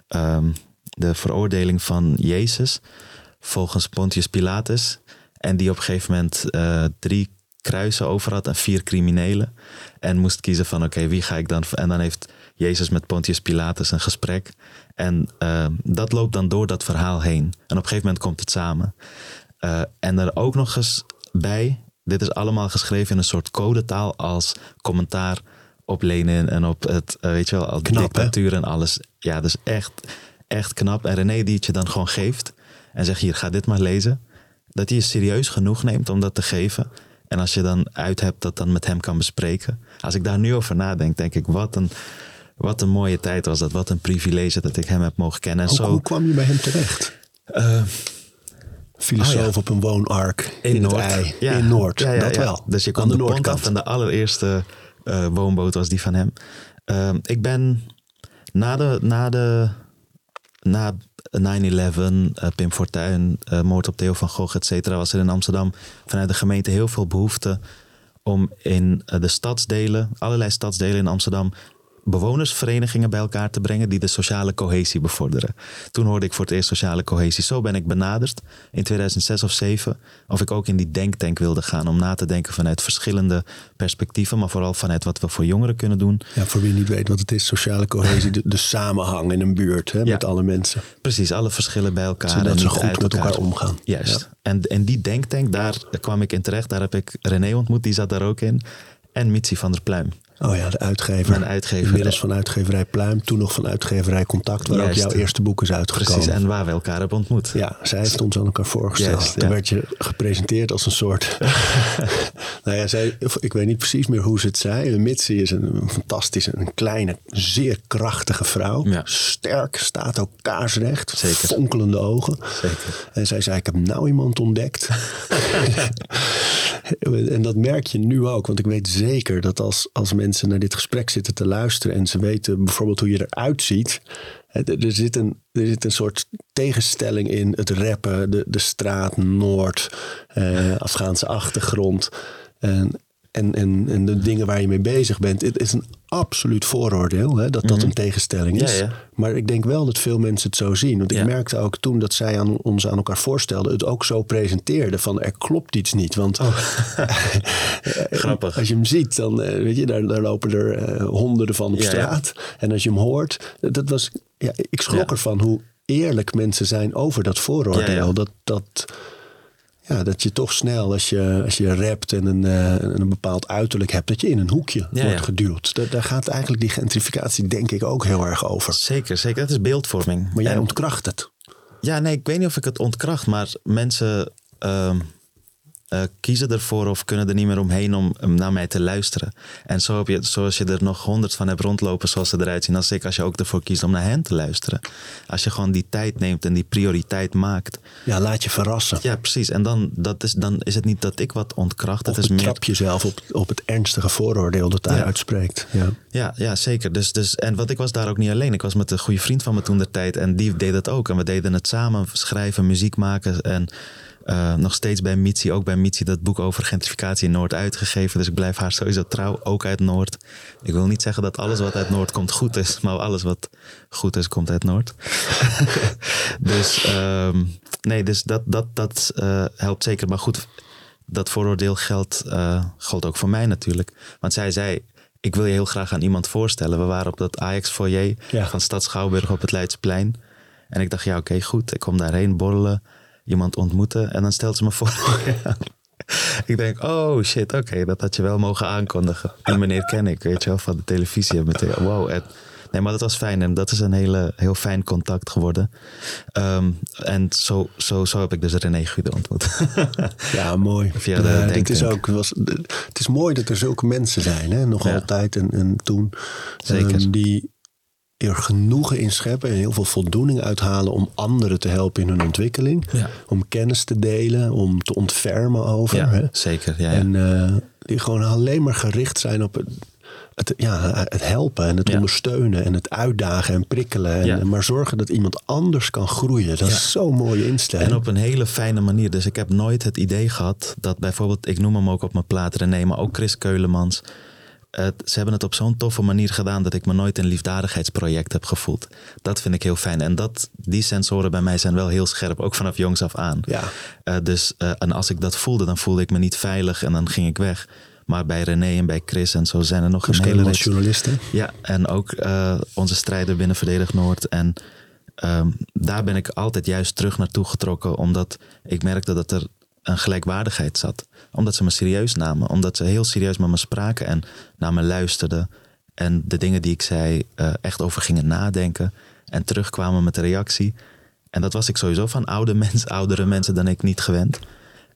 Um, de veroordeling van Jezus volgens Pontius Pilatus. En die op een gegeven moment uh, drie kruisen over had en vier criminelen. En moest kiezen van oké, okay, wie ga ik dan... En dan heeft Jezus met Pontius Pilatus een gesprek. En uh, dat loopt dan door dat verhaal heen. En op een gegeven moment komt het samen. Uh, en er ook nog eens bij, dit is allemaal geschreven in een soort codetaal als commentaar op Lenin en op het, eh, weet je wel, al die Knap, hè? dictatuur en alles. Ja, dus echt, echt knap. En René die het je dan gewoon geeft en zegt hier, ga dit maar lezen. Dat hij je serieus genoeg neemt om dat te geven. En als je dan uit hebt, dat dan met hem kan bespreken. Als ik daar nu over nadenk, denk ik, wat een, wat een mooie tijd was dat. Wat een privilege dat ik hem heb mogen kennen. En Hoe, zo, hoe kwam je bij hem terecht? eh, Filosoof Oh, ja. op een woonark in, het ei. In Noord, Ja, ja, dat ja. wel. Dus je Aan kwam de de, pont noordkant. af en de allereerste eh, woonboot was die van hem. Ehm, ik ben na de, na de na 9-11, eh, Pim Fortuyn, eh, moord op Theo van Gogh, et cetera, was er in Amsterdam vanuit de gemeente heel veel behoefte om in eh, de stadsdelen, allerlei stadsdelen in Amsterdam, bewonersverenigingen bij elkaar te brengen die de sociale cohesie bevorderen. Toen hoorde ik voor het eerst sociale cohesie. Zo ben ik benaderd in 2006 of 2007 of ik ook in die denktank wilde gaan om na te denken vanuit verschillende perspectieven, maar vooral vanuit wat we voor jongeren kunnen doen. Ja, voor wie niet weet wat het is, sociale cohesie, de, de samenhang in een buurt hè, met alle mensen. Precies, alle verschillen bij elkaar. Zodat en ze goed met elkaar omgaan. Juist. Ja. En, en die denktank, daar kwam ik in terecht. Daar heb ik René ontmoet, die zat daar ook in. En Mitsi van der Pluim. Oh ja, de uitgever. Mijn uitgever. Inmiddels van uitgeverij Pluim, toen nog van uitgeverij Contact, waar Juist. ook jouw eerste boek is uitgekomen. Precies, en waar we elkaar hebben ontmoet. Ja, zij heeft ons aan elkaar voorgesteld. Juist, Toen ja. werd je gepresenteerd als een soort... nou ja, zij, ik weet niet precies meer hoe ze het zei. Mitzi is een, een fantastische, een kleine, zeer krachtige vrouw. Ja. Sterk, staat ook kaarsrecht. Zeker. Fonkelende ogen. Zeker. En zij zei, ik heb nou iemand ontdekt. en dat merk je nu ook. Want ik weet zeker dat als, als mensen naar dit gesprek zitten te luisteren... en ze weten bijvoorbeeld hoe je eruit ziet... Er er zit, een, er zit een soort tegenstelling in het rappen, de, de straat, Noord, eh, Afghaanse achtergrond. En, en, en, en de dingen waar je mee bezig bent. Het is een absoluut vooroordeel hè, dat dat een tegenstelling is. Mhm. Ja, ja. Maar ik denk wel dat veel mensen het zo zien. Want ik Ja. merkte ook toen dat zij aan, ons aan elkaar voorstelden... het ook zo presenteerde van er klopt iets niet. Want Grappig. als je hem ziet, dan eh, weet je, daar, daar lopen er eh, honderden van op straat. En als je hem hoort, dat was, ja, ik schrok ervan hoe eerlijk mensen zijn over dat vooroordeel. Dat, dat, ja, dat je toch snel, als je, als je rapt en een, eh, een bepaald uiterlijk hebt, dat je in een hoekje Ja, wordt ja. geduwd. Daar, daar gaat eigenlijk die gentrificatie denk ik ook heel erg over. Zeker, zeker. Dat is beeldvorming. Maar jij En- ontkracht het. Ja, nee, ik weet niet of ik het ontkracht, maar mensen ehm, eh, kiezen ervoor of kunnen er niet meer omheen om um, naar mij te luisteren. En zo heb je, zoals je er nog honderd van hebt rondlopen zoals ze eruit zien, als ik, als je ook ervoor kiest om naar hen te luisteren. Als je gewoon die tijd neemt en die prioriteit maakt. Ja, laat je verrassen. Ja, precies. En dan, dat is, dan is het niet dat ik wat ontkracht. Of Het is meer betrap jezelf op, op het ernstige vooroordeel dat Ja. uitspreekt. Ja. Ja, ja zeker. Dus, dus, en wat ik was daar ook niet alleen. Ik was met een goede vriend van me toen de tijd. En die deed het ook. En we deden het samen. Schrijven, muziek maken. En eh, nog steeds bij Mitsi. Ook bij Mitsi dat boek over gentrificatie in Noord uitgegeven. Dus ik blijf haar sowieso trouw. Ook uit Noord. Ik wil niet zeggen dat alles wat uit Noord komt goed is. Maar alles wat goed is, komt uit Noord. dus ehm, nee, dus dat, dat, dat eh, helpt zeker. Maar goed, dat vooroordeel geldt, eh, geldt ook voor mij natuurlijk. Want zij zei, ik wil je heel graag aan iemand voorstellen. We waren op dat Ajax-foyer Ja. van Stad Schouwburg op het Leidseplein. En ik dacht, ja oké, goed. Ik kom daarheen borrelen, iemand ontmoeten. En dan stelt ze me voor. ik denk, oh shit, oké, dat had je wel mogen aankondigen. Die meneer ken ik, weet je wel, van de televisie. En meteen, wow. Nee, maar dat was fijn. En dat is een hele, heel fijn contact geworden. Ehm, en zo, zo, zo heb ik dus René Gude ontmoet. Ja, mooi. Via de Ja, dit is ook, was, het is mooi dat er zulke mensen zijn, hè? nog Ja. altijd en, en toen. Zeker. ehm, die er genoegen in scheppen en heel veel voldoening uithalen om anderen te helpen in hun ontwikkeling. Ja. Om kennis te delen, om te ontfermen over. ja, Hè? zeker. Ja. En eh, die gewoon alleen maar gericht zijn op het, het, ja, het helpen en het ondersteunen en het uitdagen en prikkelen. En. Maar zorgen dat iemand anders kan groeien. Dat is zo'n mooie instelling. En op een hele fijne manier. Dus ik heb nooit het idee gehad dat bijvoorbeeld, ik noem hem ook op mijn plaat René, maar ook Chris Keulemans. Het- ze hebben het op zo'n toffe manier gedaan dat ik me nooit een liefdadigheidsproject heb gevoeld. Dat vind ik heel fijn. En dat, die sensoren bij mij zijn wel heel scherp, ook vanaf jongs af aan. Ja. Eh, dus, eh, en als ik dat voelde, dan voelde ik me niet veilig en dan ging ik weg. Maar bij René en bij Chris en zo zijn er nog een hele Keulemans, reeks. journalist, hè? Ja, en ook eh, onze strijder binnen Verdedig Noord. En ehm, daar ben ik altijd juist terug naartoe getrokken, omdat ik merkte dat er een gelijkwaardigheid zat. Omdat ze me serieus namen, omdat ze heel serieus met me spraken en naar me luisterden. En de dingen die ik zei eh, echt over gingen nadenken. En terugkwamen met de reactie. En dat was ik sowieso van oude mensen, oudere mensen dan ik niet gewend.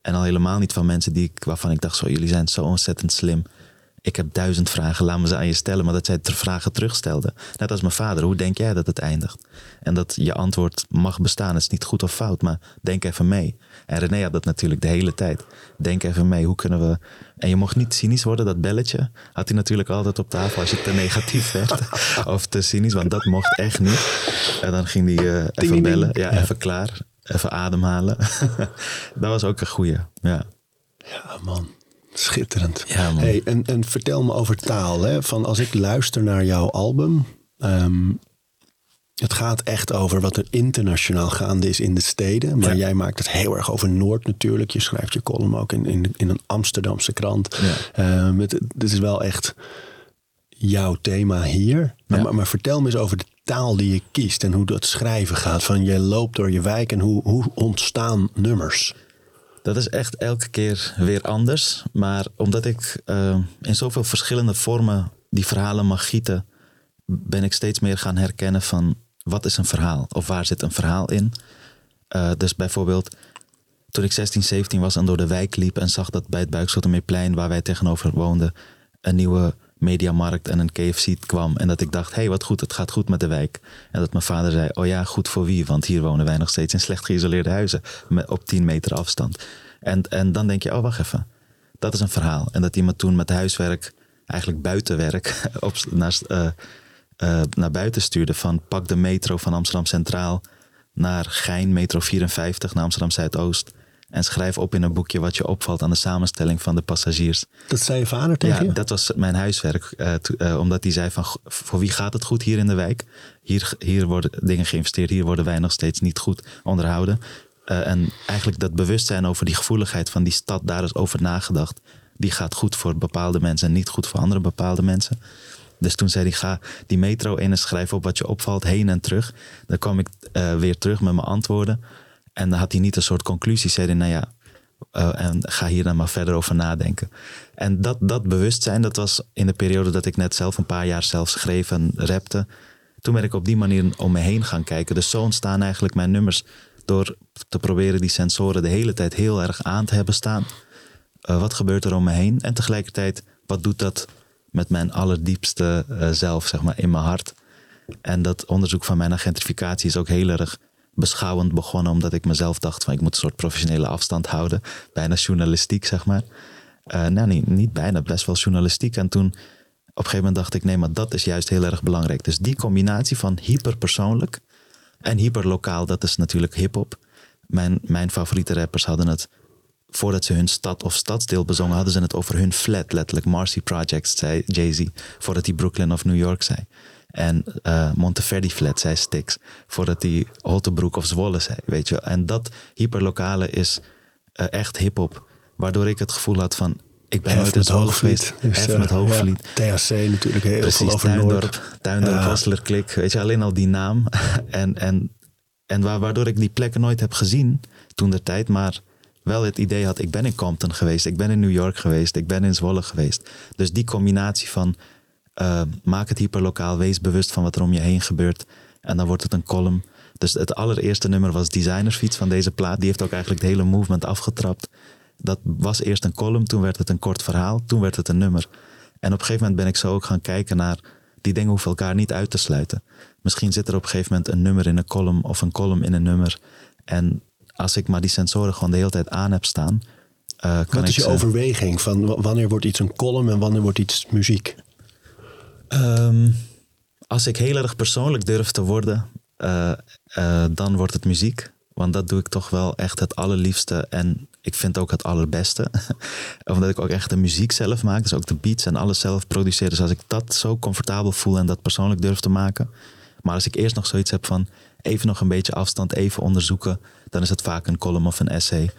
En al helemaal niet van mensen die ik, waarvan ik dacht, zo, jullie zijn zo ontzettend slim. Ik heb duizend vragen, laat me ze aan je stellen. Maar dat zij ter vragen terugstelden. Net als mijn vader, hoe denk jij dat het eindigt? En dat je antwoord mag bestaan. Het is niet goed of fout, maar denk even mee. En René had dat natuurlijk de hele tijd. Denk even mee, hoe kunnen we... En je mocht niet cynisch worden, dat belletje had hij natuurlijk altijd op tafel als je te negatief werd. of te cynisch, want dat mocht echt niet. En dan ging hij uh, even bellen. Ja, ja, even klaar. Even ademhalen. dat was ook een goeie, ja. Ja, man. Schitterend. Ja, man. Hey, en, en vertel me over taal. Hè? Van als ik luister naar jouw album. Um, het gaat echt over wat er internationaal gaande is in de steden. Maar jij maakt het heel erg over Noord natuurlijk. Je schrijft je column ook in, in, in een Amsterdamse krant. Ja. Um, het, het, is wel echt jouw thema hier. Maar, maar, maar, vertel me eens over de taal die je kiest en hoe dat schrijven gaat. Van je loopt door je wijk en hoe, hoe ontstaan nummers? Dat is echt elke keer weer anders. Maar omdat ik uh, in zoveel verschillende vormen die verhalen mag gieten, ben ik steeds meer gaan herkennen van wat is een verhaal of waar zit een verhaal in. Uh, dus bijvoorbeeld toen ik 16, 17 was en door de wijk liep en zag dat bij het Buikslotermeerplein waar wij tegenover woonden een nieuwe mediamarkt en een KFC kwam. En dat ik dacht, hey, wat goed, het gaat goed met de wijk. En dat mijn vader zei, oh ja, goed voor wie? Want hier wonen wij nog steeds in slecht geïsoleerde huizen met, op 10 meter afstand. En, en dan denk je, oh wacht even, dat is een verhaal. En dat iemand toen met huiswerk, eigenlijk buitenwerk, op, naar, uh, uh, naar buiten stuurde van pak de metro van Amsterdam Centraal naar Gein, metro 54, naar Amsterdam Zuidoost. En schrijf op in een boekje wat je opvalt aan de samenstelling van de passagiers. Dat zei je vader tegen ja, dat was mijn huiswerk. Uh, uh, omdat hij zei van, voor wie gaat het goed hier in de wijk? Hier, hier worden dingen geïnvesteerd, hier worden wij nog steeds niet goed onderhouden. Uh, en eigenlijk dat bewustzijn over die gevoeligheid van die stad, daar is over nagedacht. Die gaat goed voor bepaalde mensen en niet goed voor andere bepaalde mensen. Dus toen zei hij, ga die metro in en schrijf op wat je opvalt, heen en terug. Dan kwam ik weer terug met mijn antwoorden. En dan had hij niet een soort conclusie. Zei hij, nou ja, uh, en ga hier dan maar verder over nadenken. En dat, dat bewustzijn, dat was in de periode dat ik net zelf een paar jaar zelf schreef en rapte. Toen ben ik op die manier om me heen gaan kijken. Dus zo ontstaan eigenlijk mijn nummers door te proberen die sensoren de hele tijd heel erg aan te hebben staan. Uh, wat gebeurt er om me heen? En tegelijkertijd, wat doet dat met mijn allerdiepste uh, zelf, zeg maar, in mijn hart? En dat onderzoek van mijn gentrificatie is ook heel erg beschouwend begonnen, omdat ik mezelf dacht van ik moet een soort professionele afstand houden. Bijna journalistiek, zeg maar. Uh, nou, niet, niet bijna, best wel journalistiek. En toen op een gegeven moment dacht ik, nee, maar dat is juist heel erg belangrijk. Dus die combinatie van hyperpersoonlijk en hyperlokaal, dat is natuurlijk hip-hop. Mijn, mijn favoriete rappers hadden het, voordat ze hun stad of stadsdeel bezongen, hadden ze het over hun flat, letterlijk. Marcy Projects, zei Jay-Z, voordat hij Brooklyn of New York zei. En uh, Monteverdi Flat zei Stix. Voordat hij Holtebroek of Zwolle zei, weet je En dat hyperlokale is uh, echt hip-hop. Waardoor ik het gevoel had van, ik ben nooit geweest. Dus, Even met Hoogvliet. Ja, THC natuurlijk, heel Precies, veel over Tuindorp, Noord. Tuindorp, ja. Wasseler, Klik. Weet je, alleen al die naam. en en, en waardoor ik die plekken nooit heb gezien toen de tijd. Maar wel het idee had, ik ben in Compton geweest. Ik ben in New York geweest. Ik ben in Zwolle geweest. Dus die combinatie van uh, maak het hyperlokaal, wees bewust van wat er om je heen gebeurt. En dan wordt het een column. Dus het allereerste nummer was Designersfiets van deze plaat. Die heeft ook eigenlijk het hele movement afgetrapt. Dat was eerst een column, toen werd het een kort verhaal, toen werd het een nummer. En op een gegeven moment ben ik zo ook gaan kijken naar die dingen hoeven elkaar niet uit te sluiten. Misschien zit er op een gegeven moment een nummer in een column of een column in een nummer. En als ik maar die sensoren gewoon de hele tijd aan heb staan. Uh, kan Wat is je overweging van wanneer wordt iets een column en wanneer wordt iets muziek? Um, als ik heel erg persoonlijk durf te worden, uh, uh, dan wordt het muziek. Want dat doe ik toch wel echt het allerliefste. En ik vind ook het allerbeste. Omdat ik ook echt de muziek zelf maak. Dus ook de beats en alles zelf produceer. Dus als ik dat zo comfortabel voel en dat persoonlijk durf te maken. Maar als ik eerst nog zoiets heb van even nog een beetje afstand, even onderzoeken. Dan is het vaak een column of een essay.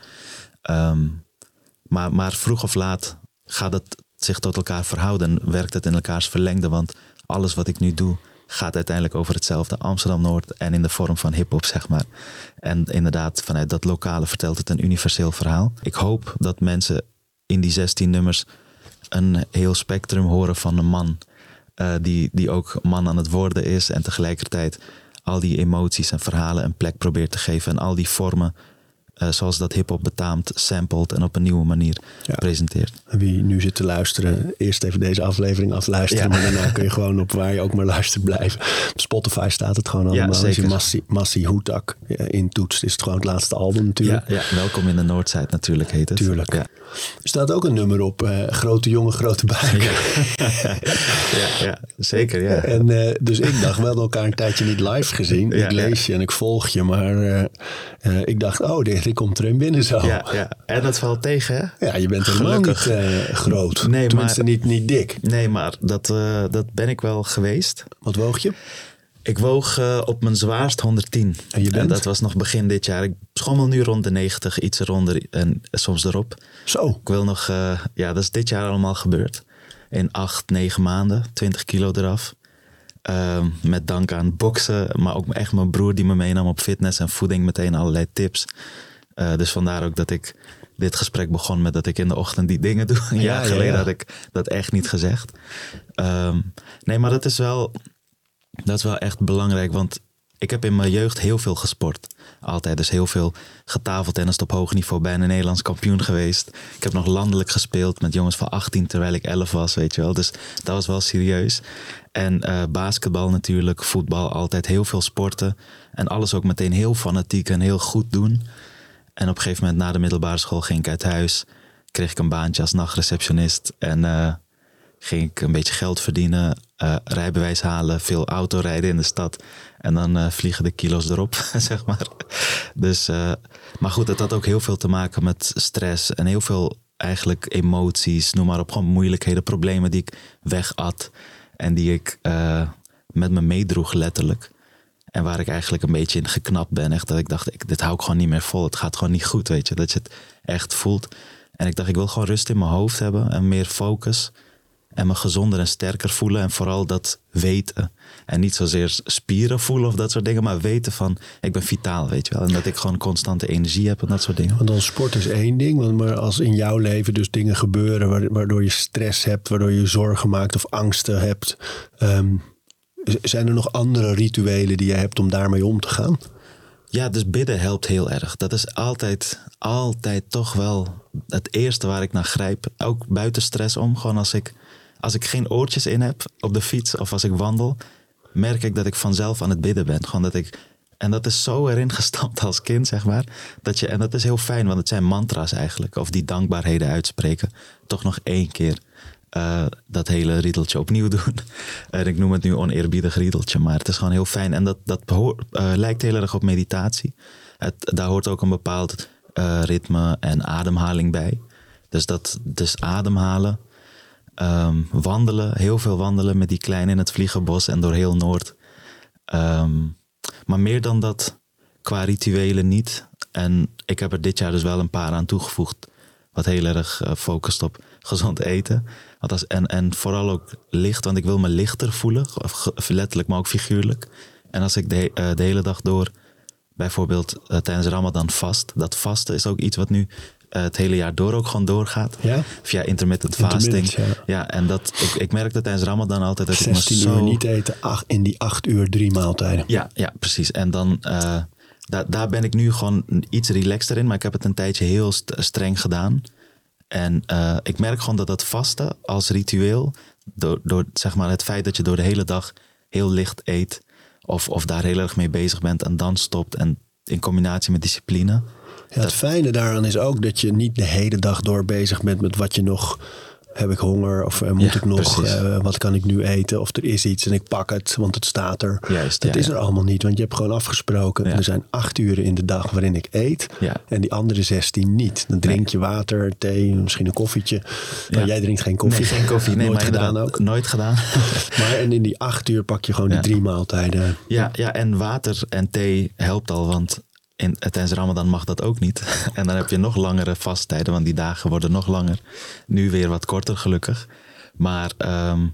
Um, maar, maar vroeg of laat gaat het zich tot elkaar verhouden. Werkt het in elkaars verlengde. Want alles wat ik nu doe gaat uiteindelijk over hetzelfde. Amsterdam Noord en in de vorm van hip-hop, zeg maar. En inderdaad, vanuit dat lokale vertelt het een universeel verhaal. Ik hoop dat mensen in die 16 nummers een heel spectrum horen van een man eh, die, die ook man aan het worden is en tegelijkertijd al die emoties en verhalen een plek probeert te geven en al die vormen eh, zoals dat hip-hop betaamt, sampled en op een nieuwe manier Ja. presenteert. Wie nu zit te luisteren, eerst even deze aflevering afluisteren. Ja. Maar daarna kun je gewoon op waar je ook maar luistert blijven. Op Spotify staat het gewoon allemaal. Als je. Massi, Massi Hoetak eh, intoetst, is het gewoon het laatste album natuurlijk. Ja, welkom in de Noordzijde natuurlijk heet het. Tuurlijk. Ja, Er staat ook een nummer op, eh, Grote Jongen, Grote Buik. ja, ja zeker. Ja. En dus ik dacht, we hadden elkaar een tijdje niet live gezien. Ik lees je en ik volg je, maar ik dacht, oh, die, die komt er een binnen zo. Ja, ja. En dat valt tegen, hè? Ja, je bent helemaal Gelukkig. niet eh, groot. Nee, Tenminste, maar- niet, niet dik. Nee, maar dat, eh, dat ben ik wel geweest. Wat woog je? Ik woog eh, op mijn zwaarst 110. En je bent? dat was nog begin dit jaar. Ik schommel nu rond de 90, iets eronder en soms erop. Zo. Ik wil nog, ja, dat is dit jaar allemaal gebeurd. In acht, negen maanden, 20 kilo eraf. Ehm, met dank aan boksen, maar ook echt mijn broer die me meenam op fitness en voeding, meteen allerlei tips. Eh, dus vandaar ook dat ik dit gesprek begon met dat ik in de ochtend die dingen doe. Een Ja, jaar ja, geleden ja. had ik dat echt niet gezegd. Ehm, nee, maar dat is wel, dat is wel echt belangrijk, want ik heb in mijn jeugd heel veel gesport. Altijd, dus heel veel getafeltennist op hoog niveau. Bijna Nederlands kampioen geweest. Ik heb nog landelijk gespeeld met jongens van 18 terwijl ik 11 was, weet je wel. Dus dat was wel serieus. En eh, basketbal natuurlijk, voetbal, altijd heel veel sporten. En alles ook meteen heel fanatiek en heel goed doen. En op een gegeven moment na de middelbare school ging ik uit huis. Kreeg ik een baantje als nachtreceptionist. En eh, ging ik een beetje geld verdienen, eh, rijbewijs halen, veel autorijden in de stad. En dan eh, vliegen de kilo's erop, zeg maar. Dus, maar goed, het had ook heel veel te maken met stress en heel veel eigenlijk emoties, noem maar op, gewoon moeilijkheden, problemen die ik wegat. En die ik met me meedroeg, letterlijk. En waar ik eigenlijk een beetje in geknapt ben. Echt dat ik dacht, ik, dit hou ik gewoon niet meer vol. Het gaat gewoon niet goed, weet je. Dat je het echt voelt. En ik dacht, ik wil gewoon rust in mijn hoofd hebben en meer focus. En me gezonder en sterker voelen. En vooral dat weten. En niet zozeer spieren voelen of dat soort dingen. Maar weten van, ik ben vitaal, weet je wel. En dat ik gewoon constante energie heb en dat soort dingen. Want dan sport is één ding, maar als in jouw leven dus dingen gebeuren wa- waardoor je stress hebt, waardoor je zorgen maakt of angsten hebt, z- zijn er nog andere rituelen die je hebt om daarmee om te gaan? Ja, dus bidden helpt heel erg. Dat is altijd, altijd toch wel het eerste waar ik naar grijp. Ook buiten stress om. Gewoon als ik, als ik geen oortjes in heb op de fiets of als ik wandel, merk ik dat ik vanzelf aan het bidden ben. Gewoon dat ik, en dat is zo erin gestampt als kind, zeg maar. Dat je, en dat is heel fijn, want het zijn mantra's eigenlijk. Of die dankbaarheden uitspreken. Toch nog één keer eh, dat hele riedeltje opnieuw doen. En ik noem het nu oneerbiedig riedeltje, maar het is gewoon heel fijn. En dat, dat eh, lijkt heel erg op meditatie. Het, daar hoort ook een bepaald eh, ritme en ademhaling bij. Dus, dat, dus ademhalen, ehm, wandelen, heel veel wandelen met die kleine in het vliegenbos en door heel Noord. Ehm, maar meer dan dat qua rituelen niet. En ik heb er dit jaar dus wel een paar aan toegevoegd. Wat heel erg eh, focust op gezond eten. En, en vooral ook licht, want ik wil me lichter voelen. Letterlijk, maar ook figuurlijk. En als ik de, eh, de hele dag door, bijvoorbeeld eh, tijdens Ramadan vast. Dat vasten is ook iets wat nu eh, het hele jaar door ook gewoon doorgaat. Ja? Via intermittent Intermittent, fasting. ja. Ja. en dat, ik, ik merkte tijdens Ramadan altijd dat ik 16 me zo... uur niet eten, ach, in die 8 uur drie maaltijden. Ja, ja, precies. En dan, daar, daar ben ik nu gewoon iets relaxter in. Maar ik heb het een tijdje heel st- streng gedaan. En eh, ik merk gewoon dat dat vasten als ritueel, door, door zeg maar het feit dat je door de hele dag heel licht eet, of, of daar heel erg mee bezig bent en dan stopt, en in combinatie met discipline. Ja, het fijne daaraan is ook dat je niet de hele dag door bezig bent met wat je nog. Heb ik honger of eh, moet Ja, ik nog? eh, wat kan ik nu eten? Of er is iets en ik pak het, want het staat er. Juist, dat ja, is ja. er allemaal niet, want je hebt gewoon afgesproken. Er zijn acht uren in de dag waarin ik eet. En die andere 16 niet. Dan drink je water, thee, misschien een koffietje. Maar jij drinkt geen koffie. Nee, geen koffie. Nee, Nooit maar gedaan ook. Nooit gedaan. Maar en in die acht uur pak je gewoon die drie maaltijden. Ja, ja, en water en thee helpt al, want in, tijdens Ramadan mag dat ook niet. En dan heb je nog langere vasttijden, want die dagen worden nog langer. Nu weer wat korter, gelukkig. Maar, ehm,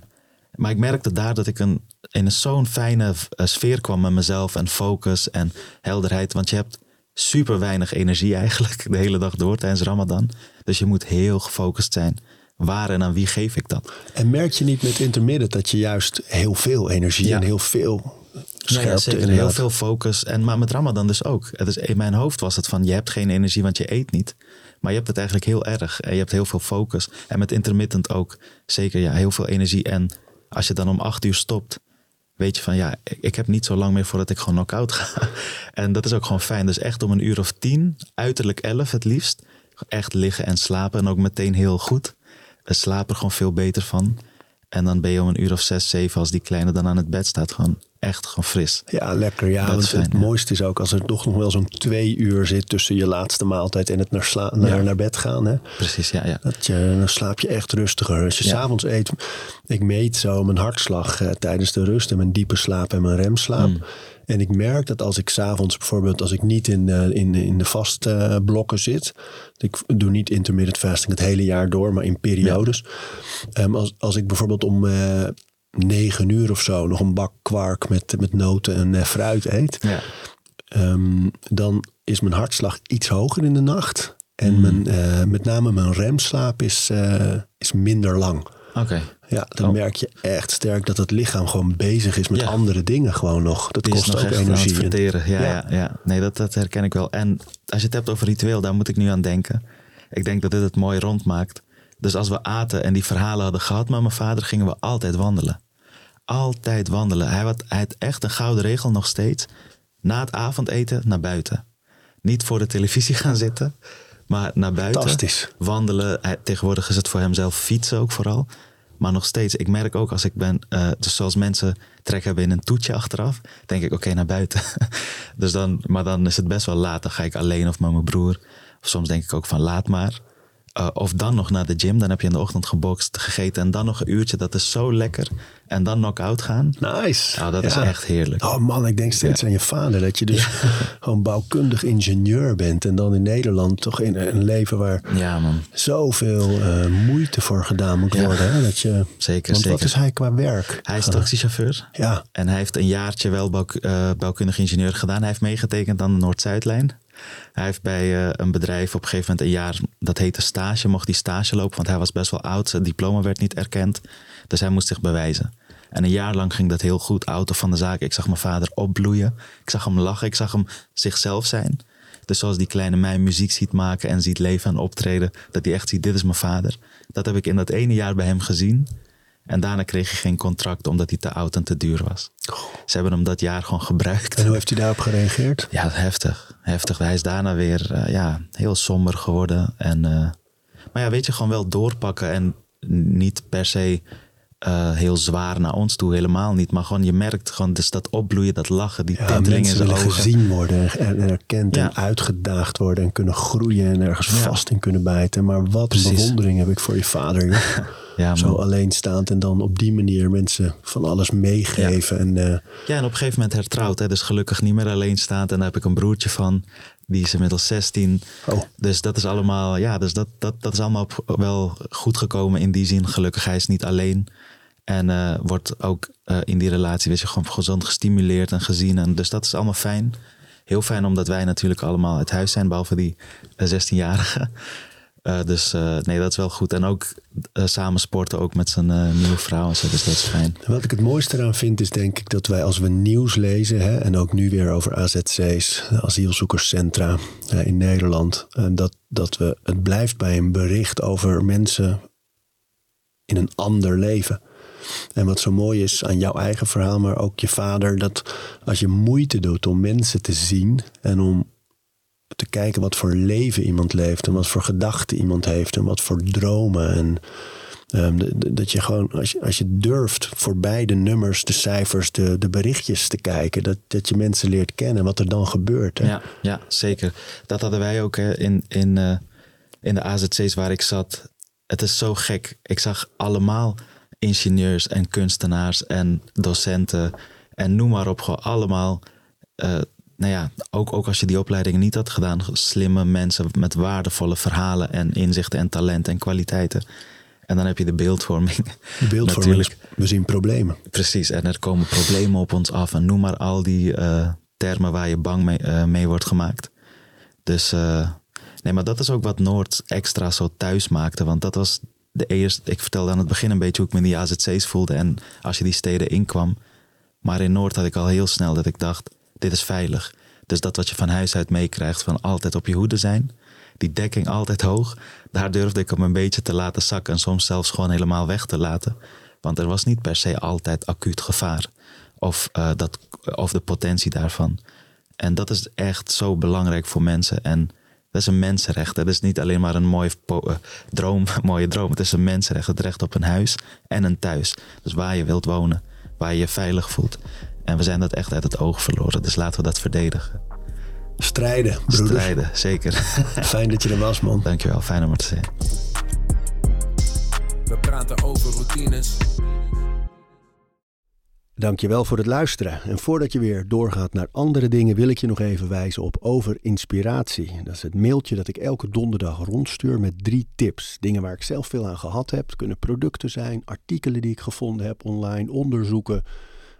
maar ik merkte daar dat ik een, in een zo'n fijne eh, sfeer kwam met mezelf en focus en helderheid. Want je hebt super weinig energie eigenlijk de hele dag door tijdens Ramadan. Dus je moet heel gefocust zijn. waar en aan wie geef ik dat? En merk je niet met intermittent dat je juist heel veel energie Ja. en heel veel scherpte ja, zeker. inderdaad. Heel veel focus. En, maar met Ramadan dus ook. Het is, in mijn hoofd was het van, je hebt geen energie, want je eet niet. Maar je hebt het eigenlijk heel erg. En je hebt heel veel focus. En met intermittent ook zeker ja, heel veel energie. En als je dan om acht uur stopt, weet je van, ja, ik, heb niet zo lang meer voordat ik gewoon knock-out ga. En dat is ook gewoon fijn. Dus echt om een uur of tien, uiterlijk elf het liefst. Echt liggen en slapen. En ook meteen heel goed. Slapen er gewoon veel beter van. En dan ben je om een uur of zes, zeven, als die kleine dan aan het bed staat, gewoon echt gewoon fris. Ja, lekker. Ja, want fijn, het ja. mooiste is ook als er toch nog wel zo'n twee uur zit tussen je laatste maaltijd en het naar, sla- naar, Ja. naar bed gaan. Hè? Precies, ja, ja. Dat je, dan slaap je echt rustiger. Als je Ja. s'avonds eet, ik meet zo mijn hartslag eh, tijdens de rust en mijn diepe slaap en mijn remslaap. Mm. En ik merk dat als ik s'avonds bijvoorbeeld, als ik niet in, eh, in, in de vastblokken blokken zit. Ik doe niet intermittent fasting het hele jaar door, maar in periodes. Ehm, als, als ik bijvoorbeeld om eh negen uur of zo nog een bak kwark met, met noten en eh, fruit eet. ja. Ehm, dan is mijn hartslag iets hoger in de nacht. En Mm. mijn, eh, met name mijn remslaap is, eh, is minder lang. Oké. Ja, dan Oh. merk je echt sterk dat het lichaam gewoon bezig is met Ja. andere dingen gewoon nog. Dat Die kost nog ook energie. verteren. Ja, Ja. ja. Ja, Nee, dat, dat herken ik wel. En als je het hebt over ritueel, daar moet ik nu aan denken. Ik denk dat dit het mooi rondmaakt. Dus als we aten en die verhalen hadden gehad met mijn vader, gingen we altijd wandelen. Altijd wandelen. Hij had, hij had echt een gouden regel nog steeds. Na het avondeten naar buiten. Niet voor de televisie gaan zitten, maar naar buiten. Fantastisch. Wandelen. Hij, tegenwoordig is het voor hemzelf fietsen ook vooral. Maar nog steeds, ik merk ook als ik ben, eh, dus zoals mensen trek hebben in een toetje achteraf, denk ik oké naar buiten. dus dan, maar dan is het best wel laat. Dan ga ik alleen of met mijn broer. Of soms denk ik ook van laat maar. Eh, of dan nog naar de gym. Dan heb je in de ochtend gebokst, gegeten en dan nog een uurtje. Dat is zo lekker. En dan knock-out gaan. Nice. Nou, dat is echt heerlijk. Oh man, ik denk steeds aan je vader. Dat je dus gewoon bouwkundig ingenieur bent. En dan in Nederland toch in een leven waar Ja man, zoveel eh, moeite voor gedaan moet worden. Hè? Dat je, zeker, want zeker. wat is hij qua werk? Hij is taxichauffeur. Ja, En hij heeft een jaartje wel bouw, eh, bouwkundig ingenieur gedaan. Hij heeft meegetekend aan de Noord-Zuidlijn. Hij heeft bij eh, een bedrijf op een gegeven moment een jaar, dat heette stage, mocht hij stage lopen, want hij was best wel oud. Zijn diploma werd niet erkend. Dus hij moest zich bewijzen. En een jaar lang ging dat heel goed. Auto van de zaak. Ik zag mijn vader opbloeien. Ik zag hem lachen. Ik zag hem zichzelf zijn. Dus zoals die kleine mij muziek ziet maken en ziet leven en optreden. Dat hij echt ziet, dit is mijn vader. Dat heb ik in dat ene jaar bij hem gezien. En daarna kreeg hij geen contract omdat hij te oud en te duur was. Ze hebben hem dat jaar gewoon gebruikt. en hoe heeft hij daarop gereageerd? Ja, heftig. Heftig. Hij is daarna weer eh, ja, heel somber geworden. En, eh, maar ja, weet je, gewoon wel doorpakken. En niet per se eh, heel zwaar naar ons toe, helemaal niet. Maar gewoon, je merkt gewoon dus dat opbloeien, dat lachen, die Ja, tinteling in zijn ogen. gezien worden en en erkend Ja. en uitgedaagd worden en kunnen groeien en ergens Ja. vast in kunnen bijten. Maar wat een bewondering heb ik voor je vader. Ja, Zo alleenstaand en dan op die manier mensen van alles meegeven. En, eh, Ja, en op een gegeven moment hertrouwd. Hè, dus gelukkig niet meer alleenstaand. En daar heb ik een broertje van. Die is inmiddels 16. Oh. Dus dat is allemaal, ja, dus dat, dat, dat is allemaal wel goed gekomen in die zin. Gelukkig, hij is niet alleen. En eh, wordt ook eh, in die relatie weet je, gewoon gezond gestimuleerd en gezien. En dus dat is allemaal fijn. Heel fijn omdat wij natuurlijk allemaal uit huis zijn, behalve die eh, 16-jarige. Eh, dus eh, nee, dat is wel goed. En ook eh, samen sporten, ook met zijn nieuwe vrouw en zo. Dus dat is fijn. Wat ik het mooiste eraan vind is denk ik dat wij als we nieuws lezen... Hè, en ook nu weer over AZC's, asielzoekerscentra in Nederland... dat, dat we, het blijft bij een bericht over mensen in een ander leven. En wat zo mooi is aan jouw eigen verhaal, maar ook je vader... dat als je moeite doet om mensen te zien en om te kijken wat voor leven iemand leeft... en wat voor gedachten iemand heeft en wat voor dromen... en Ehm, dat je gewoon, als je, als je durft voorbij de nummers, de cijfers, de, de berichtjes te kijken, dat, dat je mensen leert kennen, wat er dan gebeurt. Ja, ja, zeker. Dat hadden wij ook hè, in, in, eh, in de AZC's waar ik zat. Het is zo gek. Ik zag allemaal ingenieurs en kunstenaars en docenten en noem maar op. Gewoon allemaal, eh, nou ja, ook, ook als je die opleidingen niet had gedaan, slimme mensen met waardevolle verhalen en inzichten en talent en kwaliteiten. En dan heb je de beeldvorming. De beeldvorming, Natuurlijk. is- we zien problemen. Precies, en er komen problemen op ons af. En noem maar al die eh, termen waar je bang mee, eh, mee wordt gemaakt. Dus eh, nee, maar dat is ook wat Noord extra zo thuis maakte. Want dat was de eerste, ik vertelde aan het begin een beetje hoe ik me in die AZC's voelde. En als je die steden inkwam. Maar in Noord had ik al heel snel dat ik dacht, dit is veilig. Dus dat wat je van huis uit meekrijgt, van altijd op je hoede zijn. Die dekking altijd hoog. Daar durfde ik hem een beetje te laten zakken. En soms zelfs gewoon helemaal weg te laten. Want er was niet per se altijd acuut gevaar. Of, uh, dat, of de potentie daarvan. En dat is echt zo belangrijk voor mensen. En dat is een mensenrecht. Dat is niet alleen maar een mooie uh, droom, mooie droom. Het is een mensenrecht. Het recht op een huis en een thuis. Dus waar je wilt wonen. Waar je je veilig voelt. En we zijn dat echt uit het oog verloren. Dus laten we dat verdedigen. Strijden, broeders. Strijden, zeker. Fijn dat je er was, man. Dankjewel. Fijn om er te zijn. We praten over routines. Dankjewel voor het luisteren. En voordat je weer doorgaat naar andere dingen, wil ik je nog even wijzen op Over Inspiratie. Dat is het mailtje dat ik elke donderdag rondstuur met drie tips. Dingen waar ik zelf veel aan gehad heb. Het kunnen producten zijn, artikelen die ik gevonden heb online, onderzoeken